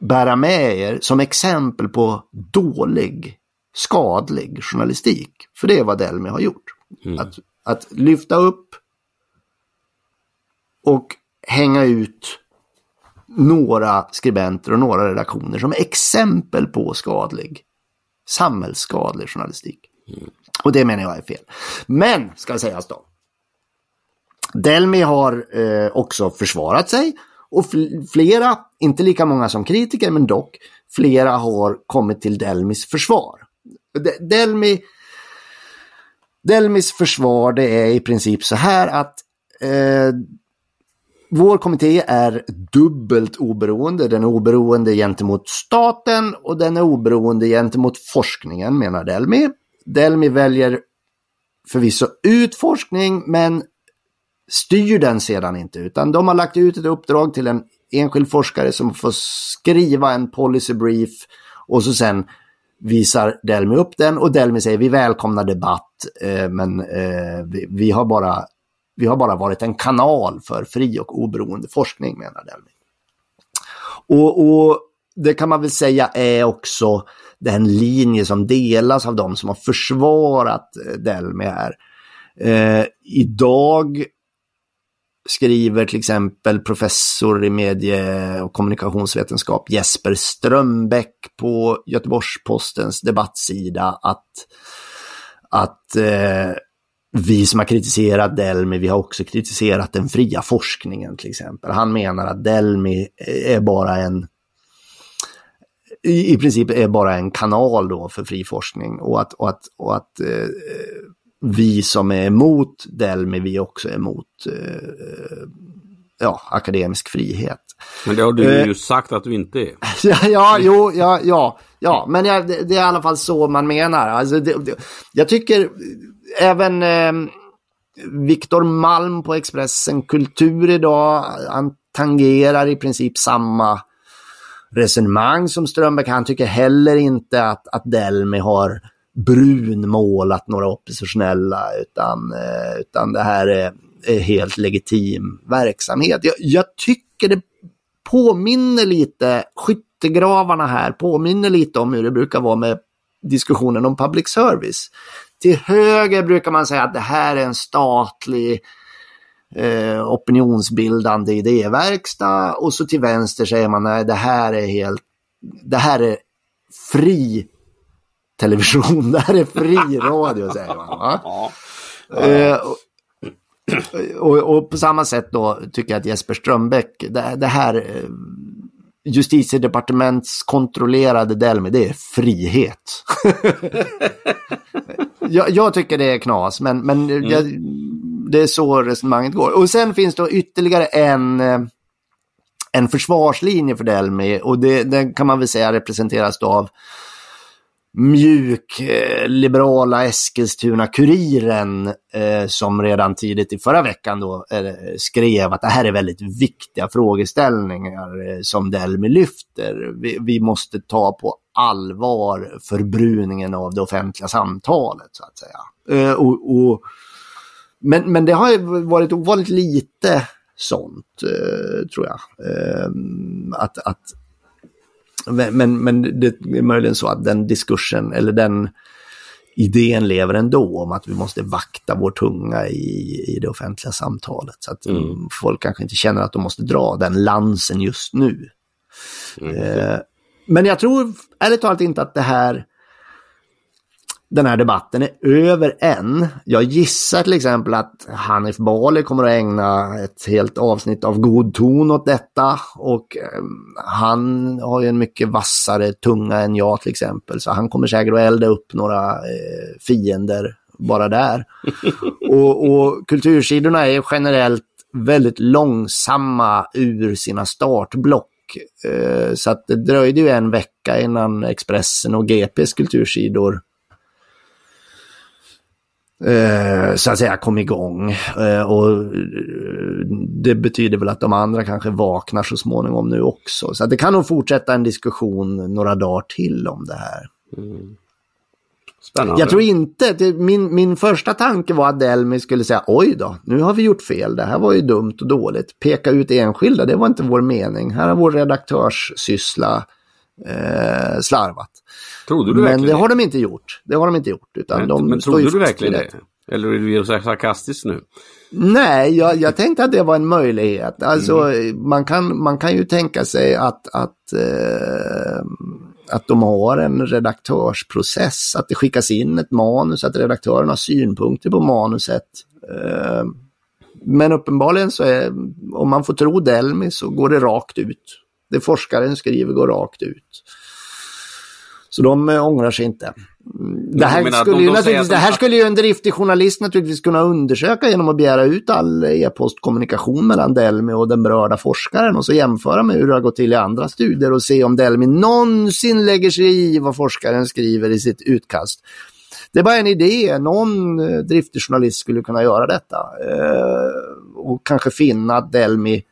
bära med er som exempel på dålig, skadlig journalistik. För det är vad Delmi har gjort. Att, att lyfta upp och hänga ut några skribenter och några redaktioner som exempel på skadlig, samhällsskadlig journalistik. Och det menar jag är fel. Men, ska sägas då. Delmi har eh, också försvarat sig och flera, inte lika många som kritiker, men dock flera har kommit till Delmis försvar. Delmi, Delmis försvar det är i princip så här att eh, vår kommitté är dubbelt oberoende. Den är oberoende gentemot staten och den är oberoende gentemot forskningen menar Delmi. Delmi väljer förvisso ut forskning men styr den sedan inte utan de har lagt ut ett uppdrag till en enskild forskare som får skriva en policy brief och så sen visar Delmi upp den och Delmi säger vi välkomnar debatt eh, men eh, vi, vi, har bara, vi har bara varit en kanal för fri och oberoende forskning menar Delmi. Och, och det kan man väl säga är också den linje som delas av de som har försvarat eh, Delmi här. Eh, idag skriver till exempel professor i medie och kommunikationsvetenskap Jesper Strömbäck på Göteborgs-Postens debattsida att, att eh, vi som har kritiserat Delmi, vi har också kritiserat den fria forskningen till exempel. Han menar att Delmi är bara en i, i princip är bara en kanal då för fri forskning och att, och att, och att eh, vi som är emot Delmi, vi också är emot eh, ja, akademisk frihet. Men det har du eh, ju sagt att du inte är. ja, ja, jo, ja, ja, ja, men ja, det, det, är i alla fall så man menar. Alltså, det, det, jag tycker även eh, Viktor Malm på Expressen Kultur idag, han tangerar i princip samma resonemang som Strömbäck. Han tycker heller inte att, att Delmi har brunmålat några oppositionella utan, eh, utan det här är, är helt legitim verksamhet. Jag, jag, tycker det påminner lite, skyttegravarna här påminner lite om hur det brukar vara med diskussionen om public service. Till höger brukar man säga att det här är en statlig eh, opinionsbildande idéverkstad och så till vänster säger man att det här är helt, det här är fri television, det här är fri radio säger man. Ja. Eh, och, och, på samma sätt då tycker jag att Jesper Strömbäck, det, det här eh, justitiedepartements kontrollerade Delmi, det är frihet. jag, jag, tycker det är knas, men, men mm. jag, det är så resonemanget går. Och sen finns det ytterligare en, eh, en försvarslinje för Delmi och det, den kan man väl säga representeras av mjuk eh, liberala Eskilstuna-Kuriren eh, som redan tidigt i förra veckan då eh, skrev att det här är väldigt viktiga frågeställningar eh, som Delmi lyfter. Vi, vi, måste ta på allvar förbruningen av det offentliga samtalet så att säga. Eh, och, och, men, men det har varit ovanligt lite sånt eh, tror jag. Eh, att, att men, men det är möjligen så att den diskursen eller den idén lever ändå om att vi måste vakta vår tunga i, i det offentliga samtalet. Så att mm. folk kanske inte känner att de måste dra den lansen just nu. Mm. Eh, men jag tror ärligt talat inte att det här den här debatten är över än. Jag gissar till exempel att Hanif Bali kommer att ägna ett helt avsnitt av god ton åt detta och eh, han har ju en mycket vassare tunga än jag till exempel så han kommer säkert att elda upp några eh, fiender bara där. och, och kultursidorna är generellt väldigt långsamma ur sina startblock. Eh, så att det dröjde ju en vecka innan Expressen och GPs kultursidor eh, så att säga kom igång. Eh, och eh, det betyder väl att de andra kanske vaknar så småningom nu också. Så det kan nog fortsätta en diskussion några dagar till om det här. Mm. Spännande. Jag tror inte, min, min första tanke var att Delmi skulle säga oj då, nu har vi gjort fel, det här var ju dumt och dåligt. Peka ut enskilda, det var inte vår mening. Här har vår redaktörssyssla eh, slarvat. Trodde du men verkligen det har de inte gjort. Det har de inte gjort. Utan men, de men trodde du verkligen det? Eller är du sarkastisk nu? Nej, jag, jag tänkte att det var en möjlighet. Alltså, mm. man, kan, man kan ju tänka sig att, att eh, att de har en redaktörsprocess, att det skickas in ett manus, att redaktören har synpunkter på manuset. Eh, men uppenbarligen så är, om man får tro Delmi så går det rakt ut. Det forskaren skriver går rakt ut. Så de äh, ångrar sig inte. Det här, skulle, ju naturligtvis, det här skulle ju en driftig journalist naturligtvis kunna undersöka genom att begära ut all e-postkommunikation mellan Delmi och den berörda forskaren och så jämföra med hur det har gått till i andra studier och se om Delmi någonsin lägger sig i vad forskaren skriver i sitt utkast. Det är bara en idé, någon eh, driftig journalist skulle kunna göra detta eh, och kanske finna att Delmi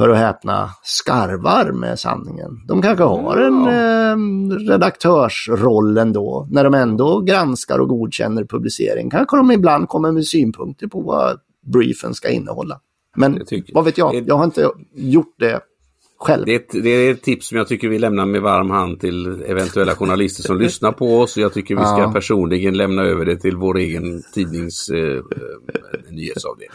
hör och häpna, skarvar med sanningen. De kanske har en eh, redaktörsroll ändå, när de ändå granskar och godkänner publicering. Kanske de ibland kommer med synpunkter på vad briefen ska innehålla. Men vad vet jag, jag har inte gjort det själv. Det är, ett, det är ett tips som jag tycker vi lämnar med varm hand till eventuella journalister som lyssnar på oss. Och jag tycker vi ska ja. personligen lämna över det till vår egen tidnings eh, eh nyhetsavdelning.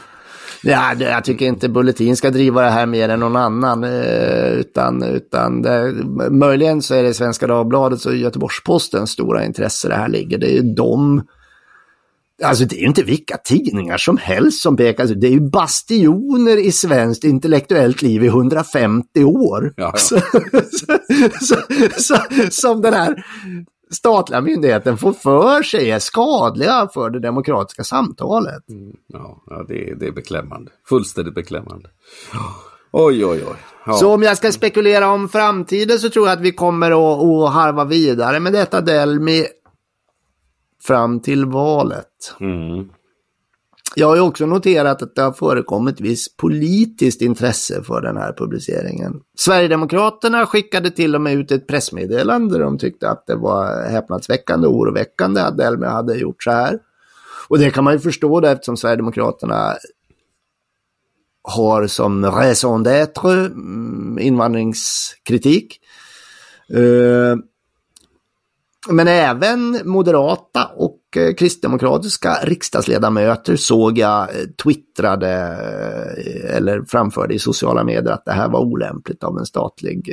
Ja, jag tycker inte Bulletin ska driva det här mer än någon annan. Eh, utan, utan det, möjligen så är det Svenska Dagbladet och Göteborgs-Postens stora intresse det här ligger. Det är ju de Alltså det är ju inte vilka tidningar som helst som pekas ut. Det är ju bastioner i svenskt intellektuellt liv i 150 år. Ja, ja. Så, så, så, som den här statliga myndigheten får för sig är skadliga för det demokratiska samtalet. Mm, ja, ja det, är, det är beklämmande. Fullständigt beklämmande. Oj, oj, oj. Ja. Så om jag ska spekulera om framtiden så tror jag att vi kommer att, att harva vidare med detta Delmi fram till valet. Mm. Jag har ju också noterat att det har förekommit viss politiskt intresse för den här publiceringen. Sverigedemokraterna skickade till och med ut ett pressmeddelande där de tyckte att det var häpnadsväckande och oroväckande att Delmi hade gjort så här. Och det kan man ju förstå det eftersom Sverigedemokraterna har som raison d'être mm, invandringskritik. Eh, men även moderata och Eh, kristdemokratiska riksdagsledamöter såg jag eh, twittrade eh, eller framförde i sociala medier att det här var olämpligt av en statlig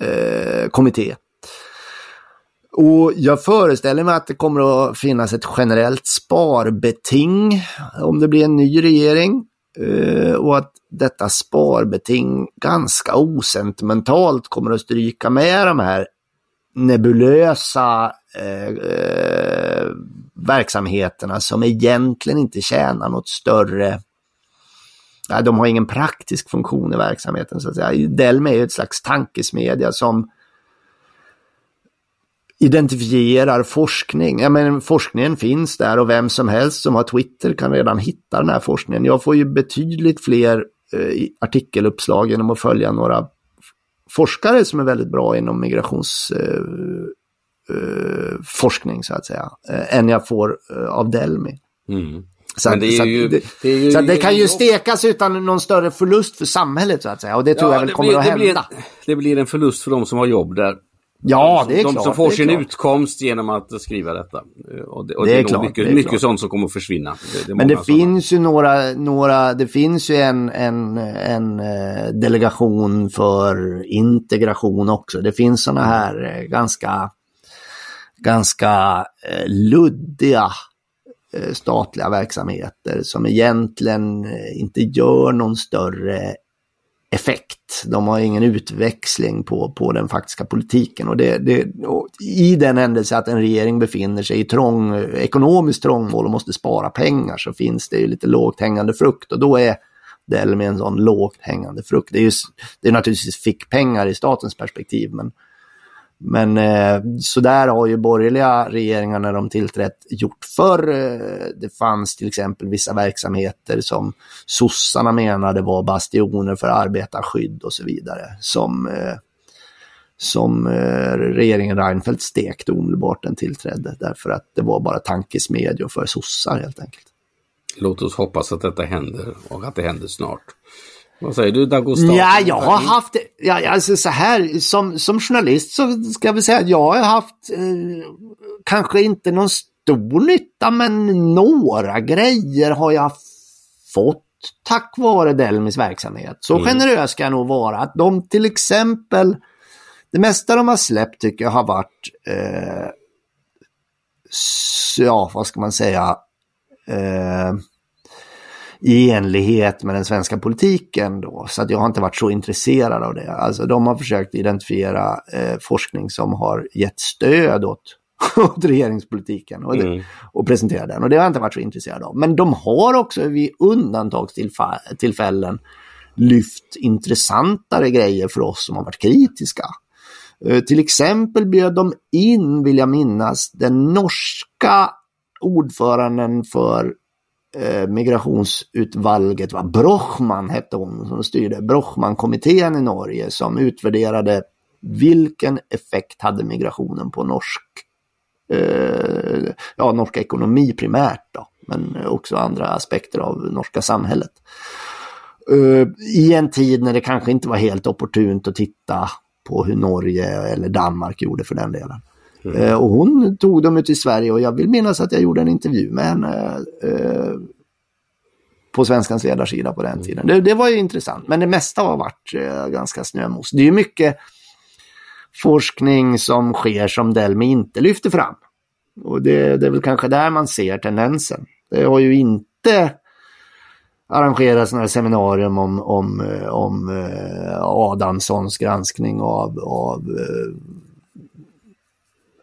eh, kommitté. Och jag föreställer mig att det kommer att finnas ett generellt sparbeting om det blir en ny regering. Och att detta sparbeting ganska osentimentalt kommer att stryka med de här nebulösa Eh, eh, verksamheterna som egentligen inte tjänar något större Nej, de har ingen praktisk funktion i verksamheten så att säga. Delmi är ett slags tankesmedja som identifierar forskning. Ja, men forskningen finns där och vem som helst som har Twitter kan redan hitta den här forskningen. Jag får ju betydligt fler eh, artikeluppslag genom att följa några forskare som är väldigt bra inom migrations... eh, eh, så att säga, eh, än jag får av Delmi. Mm. Så, det, så, ju, det, det, så det, kan ju stekas utan någon större förlust för samhället så att säga. Och det tror ja, jag väl kommer blir, att hända. Blir, det blir en förlust för de som har jobb där. Ja, det är de klart. De som får sin klart. utkomst genom att skriva detta. Och det, och det, är, klart, mycket, det är mycket sånt som kommer att försvinna. Men det finns sådana. ju några, några, det finns ju en, en, en eh, delegation för integration också. Det finns sådana här eh, ganska, ganska eh, luddiga eh, statliga verksamheter som egentligen eh, inte gör någon större effekt. De har ingen utväxling på, på den faktiska politiken. Och, det, det och I den händelse att en regering befinner sig i trång, ekonomiskt trångmål och måste spara pengar så finns det ju lite lågt hängande frukt. Och då är Delmi en sån lågt hängande frukt. Det är, just, det är naturligtvis fick pengar i statens perspektiv men men eh, så där har ju borgerliga regeringar när de tillträtt gjort förr. Eh, det fanns till exempel vissa verksamheter som sossarna menade var bastioner för arbetarskydd och så vidare. Som, eh, som eh, regeringen Reinfeldt stekte omedelbart den tillträdde. Därför att det var bara tankesmedjor för sossar helt enkelt. Låt oss hoppas att detta händer och att det händer snart. Vad säger du Dagostar? Ja, jag har haft, ja, alltså så här, som, som journalist så ska vi säga att jag har haft eh, kanske inte någon stor nytta, men några grejer har jag fått tack vare Delmis verksamhet. Så mm. generös ska jag nog vara att de till exempel det mesta de har släppt tycker jag har varit, eh, ja vad ska man säga, eh, i enlighet med den svenska politiken då. Så att jag har inte varit så intresserad av det. Alltså de har försökt identifiera eh, forskning som har gett stöd åt, åt regeringspolitiken och, mm. och presentera den. Och det har jag inte varit så intresserad av. Men de har också vid undantagstillfällen lyft intressantare grejer för oss som har varit kritiska. Uh, till exempel bjöd de in, vill jag minnas, den norska ordföranden för Eh, migrationsutvalget, va? Brochman hette hon som styrde, Brochmankommittén i Norge som utvärderade vilken effekt hade migrationen på norsk, eh, ja, norsk ekonomi primärt då, men också andra aspekter av norska samhället. Eh, I en tid när det kanske inte var helt opportunt att titta på hur Norge eller Danmark gjorde för den delen. Mm. Och hon tog dem ut i Sverige och jag vill minnas att jag gjorde en intervju med henne uh, på Svenskans ledarsida på den mm. tiden. Det, det, var ju intressant, men det mesta har varit ganska snömos. Det är ju mycket forskning som sker som Delmi inte lyfter fram. Och det, det är väl kanske där man ser tendensen. Det har ju inte arrangera sådana här seminarium om, om, eh, om eh, Adamssons granskning av, av eh,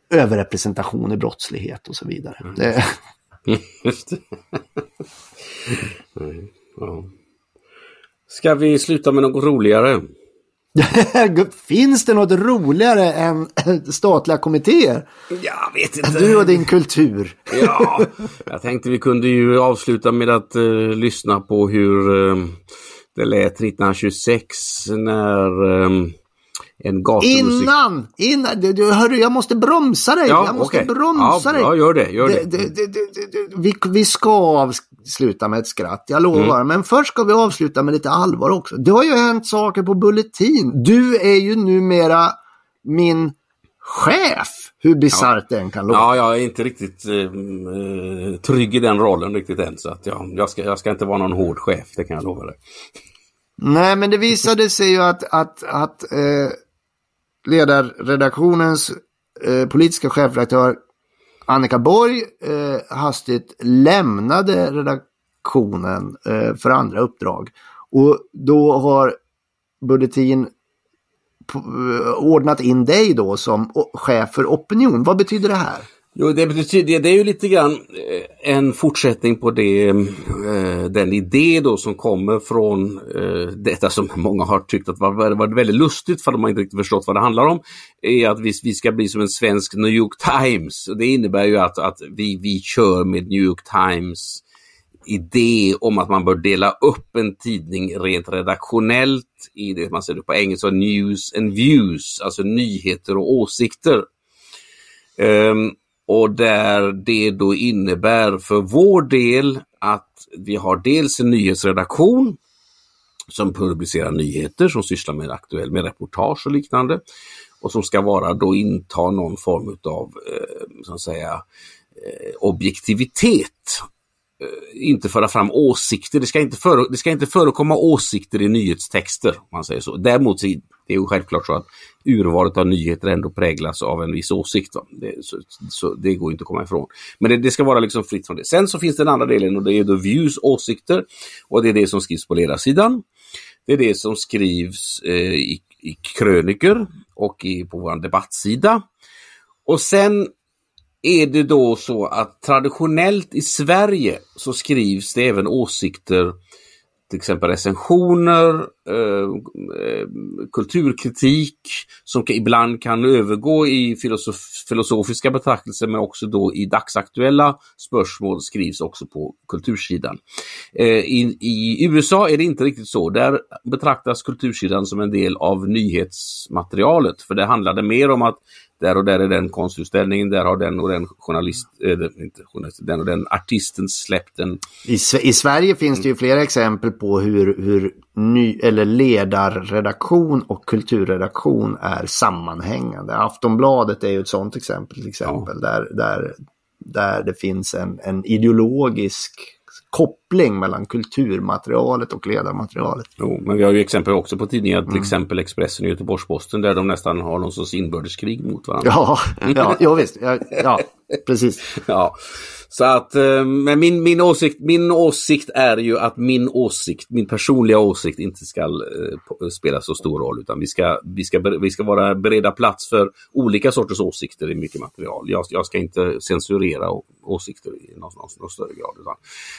överrepresentation i brottslighet och så vidare. Mm. Det... Just det. ja. Ska vi sluta med något roligare? Finns det något roligare än statliga kommittéer? Jag vet inte. Du och din kultur. ja, jag tänkte vi kunde ju avsluta med att uh, lyssna på hur uh, det lät 1926 när um, en gatumusik... Innan! innan du, du, hörru, jag måste bromsa dig! Ja, jag måste okay. bromsa ja, dig! Ja, gör det. Gör det. det, det, det vi, vi ska avsluta med ett skratt, jag lovar. Mm. Men först ska vi avsluta med lite allvar också. Det har ju hänt saker på Bulletin. Du är ju numera min chef, hur bisarrt ja. det än kan låta. Ja, jag är inte riktigt uh, trygg i den rollen riktigt än. Så att ja, jag, ska, jag ska inte vara någon hård chef, det kan jag lova dig. Nej, men det visade sig ju att, att, att eh, ledarredaktionens eh, politiska chefredaktör Annika Borg eh, hastigt lämnade redaktionen eh, för andra uppdrag. Och då har Bulletin eh, ordnat in dig då som chef för opinion. Vad betyder det här? Jo, det, betyder, det är ju lite grann eh, en fortsättning på det, eh, den idé då som kommer från eh, detta som många har tyckt att var, var väldigt lustigt för de har inte riktigt förstått vad det handlar om. är att vi, vi ska bli som en svensk New York Times. Det innebär ju att, att vi, vi kör med New York Times idé om att man bör dela upp en tidning rent redaktionellt i det man säger på engelska news and views, alltså nyheter och åsikter. Um, och där det då innebär för vår del att vi har dels en nyhetsredaktion som publicerar nyheter, som sysslar med aktuell med reportage och liknande. Och som ska vara då inta någon form av eh, så att säga, eh, objektivitet. Eh, inte föra fram åsikter, det ska inte, före, det ska inte förekomma åsikter i nyhetstexter. Om man säger så. Däremot det är ju självklart så att urvalet av nyheter ändå präglas av en viss åsikt. Det, så, så, det går inte att komma ifrån. Men det, det, ska vara liksom fritt från det. Sen så finns den andra delen och det är då views, åsikter. Och det är det som skrivs på ledarsidan. Det är det som skrivs eh, i, i kröniker och i, på vår debattsida. Och sen är det då så att traditionellt i Sverige så skrivs det även åsikter till exempel recensioner, eh, eh kulturkritik som ibland kan övergå i filosof filosofiska betraktelser men också då i dagsaktuella spörsmål skrivs också på kultursidan. Eh, i, I USA är det inte riktigt så. Där betraktas kultursidan som en del av nyhetsmaterialet för det handlade mer om att där och där är den konstutställningen, där har den och den journalist, äh, inte journalist, den och den artisten släppt en... I, I Sverige finns det ju flera exempel på hur, hur ny, eller ledarredaktion och kulturredaktion är sammanhängande. Aftonbladet är ju ett sådant exempel, till exempel, ja. där, där, där det finns en, en ideologisk koppling mellan kulturmaterialet och ledarmaterialet. Jo, men vi har ju exempel också på tidningar, till mm. exempel Expressen och Göteborgs-Posten, där de nästan har någon sorts inbördeskrig mot varandra. Ja, ja, ja visst. Ja, ja precis. ja. Så att, eh, men min, min, åsikt, min åsikt är ju att min åsikt, min personliga åsikt inte ska eh, spela så stor roll utan vi ska, vi, ska, vi ska vara beredda plats för olika sorters åsikter i mycket material. Jag, jag ska inte censurera åsikter i någon, någon, någon större grad utan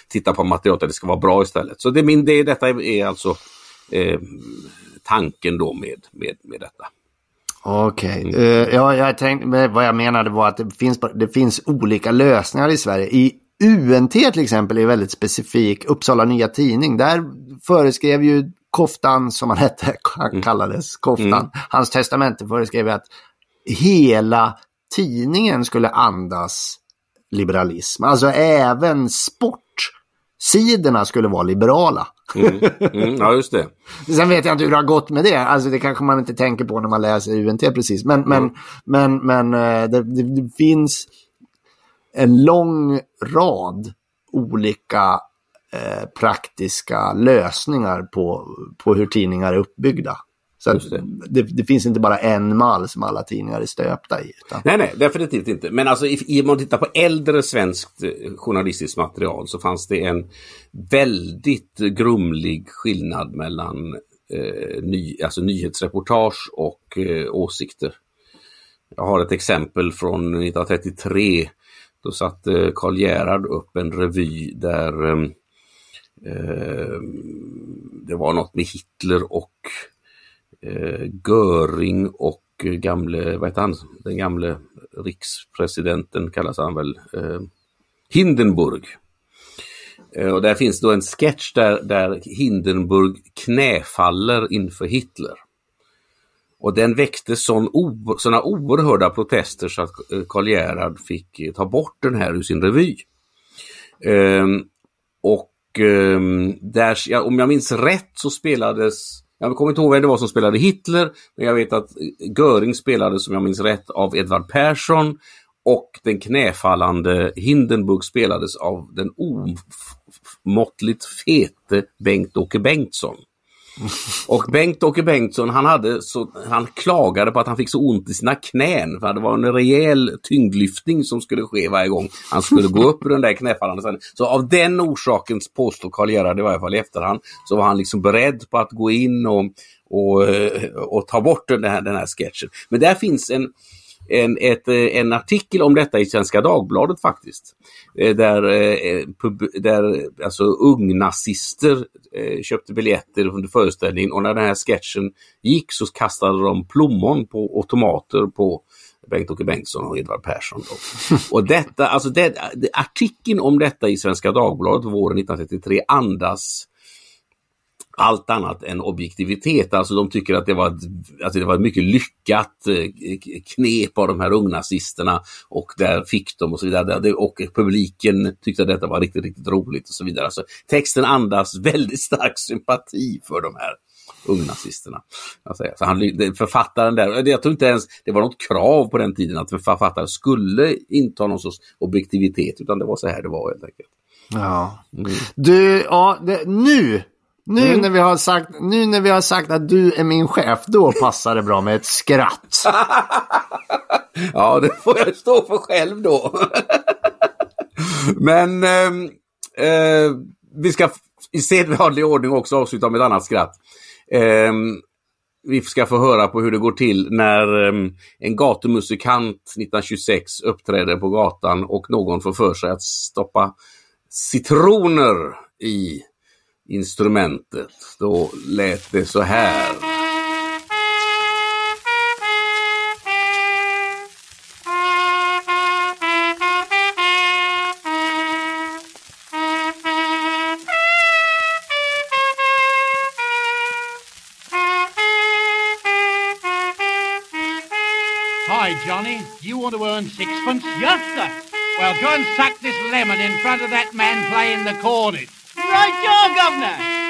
titta på materialet där det ska vara bra istället. Så det, min, det, detta är alltså eh, tanken då med, med, med detta. Okej, okay. uh, eh, ja, jag tänkte, vad jag menade var att det finns, det finns olika lösningar i Sverige. I UNT till exempel är väldigt specifik, Uppsala Nya Tidning, där föreskrev ju Koftan, som han hette, han mm. kallades Koftan, mm. hans testamente föreskrev att hela tidningen skulle andas liberalism. Alltså även sportsidorna skulle vara liberala. Mm, mm, ja, just det. Sen vet jag inte hur det har gått med det. Alltså, det kanske man inte tänker på när man läser UNT precis. Men, mm. men, men, men eh, det, det, det, finns en lång rad olika eh, praktiska lösningar på, på hur tidningar är uppbyggda. Så det. Det, det. finns inte bara en mall som alla tidningar är stöpta i. Utan... Nej, nej, definitivt inte. Men alltså om man tittar på äldre svenskt eh, journalistiskt material så fanns det en väldigt grumlig skillnad mellan eh, ny, alltså nyhetsreportage och eh, åsikter. Jag har ett exempel från 1933. Då satte Karl Gerhard upp en revy där eh, eh, det var något med Hitler och eh, Göring och eh, gamle, vad heter han, den gamle rikspresidenten kallas han väl, eh, Hindenburg. Eh, och där finns då en sketch där, där Hindenburg knäfaller inför Hitler. Och den väckte sådana oerhörda protester så att eh, Karl Gerhard fick eh, ta bort den här ur sin revy. Eh, och ehm, där, ja, om jag minns rätt så spelades jag kommer inte ihåg vem det var som spelade Hitler, men jag vet att Göring spelade, som jag minns rätt, av Edvard Persson och den knäfallande Hindenburg spelades av den omåttligt fete Bengt-Åke Bengtsson. Och Bengt-Åke Bengtsson han, hade så, han klagade på att han fick så ont i sina knän. För det var en rejäl tyngdlyftning som skulle ske varje gång han skulle gå upp ur den där knäfallande. Så av den orsaken påstår Karl Gerhard i varje fall i efterhand så var han liksom beredd på att gå in och, och, och ta bort den här, den här sketchen. Men där finns en en, ett, eh, en artikel om detta i Svenska Dagbladet faktiskt. Eh, där, eh, där alltså ungnazister köpte biljetter under föreställningen och när den här sketchen gick så kastade de plommon på, och tomater på Bengt-Åke Bengtsson och Edvard Persson. Då. Och detta, alltså det, artikeln om detta i Svenska Dagbladet våren 1933 andas allt annat än objektivitet. Alltså de tycker att det var, alltså det var ett mycket lyckat eh, knep av de här ungnazisterna och där fick de och så vidare. Och publiken tyckte att detta var riktigt, riktigt roligt och så vidare. Alltså, texten andas väldigt stark sympati för de här ungnazisterna. Han, författaren där, jag tror inte ens det var något krav på den tiden att författaren skulle inta någon sorts objektivitet utan det var så här det var helt enkelt. Ja. Mm. Du, ja, det, nu nu, mm. när vi har sagt, nu när vi har sagt att du är min chef, då passar det bra med ett skratt. ja, det får jag stå för själv då. Men eh, eh, vi ska i sedvanlig ordning också avsluta med ett annat skratt. Eh, vi ska få höra på hur det går till när um, en gatumusikant 1926 uppträder på gatan och någon får för sig att stoppa citroner i instrumentet. Då lät det så här. Hi, Johnny. You want to earn sixpence? Yes, sir. Well, go and suck this lemon in front of that man playing the cornet. Right jaw, Governor.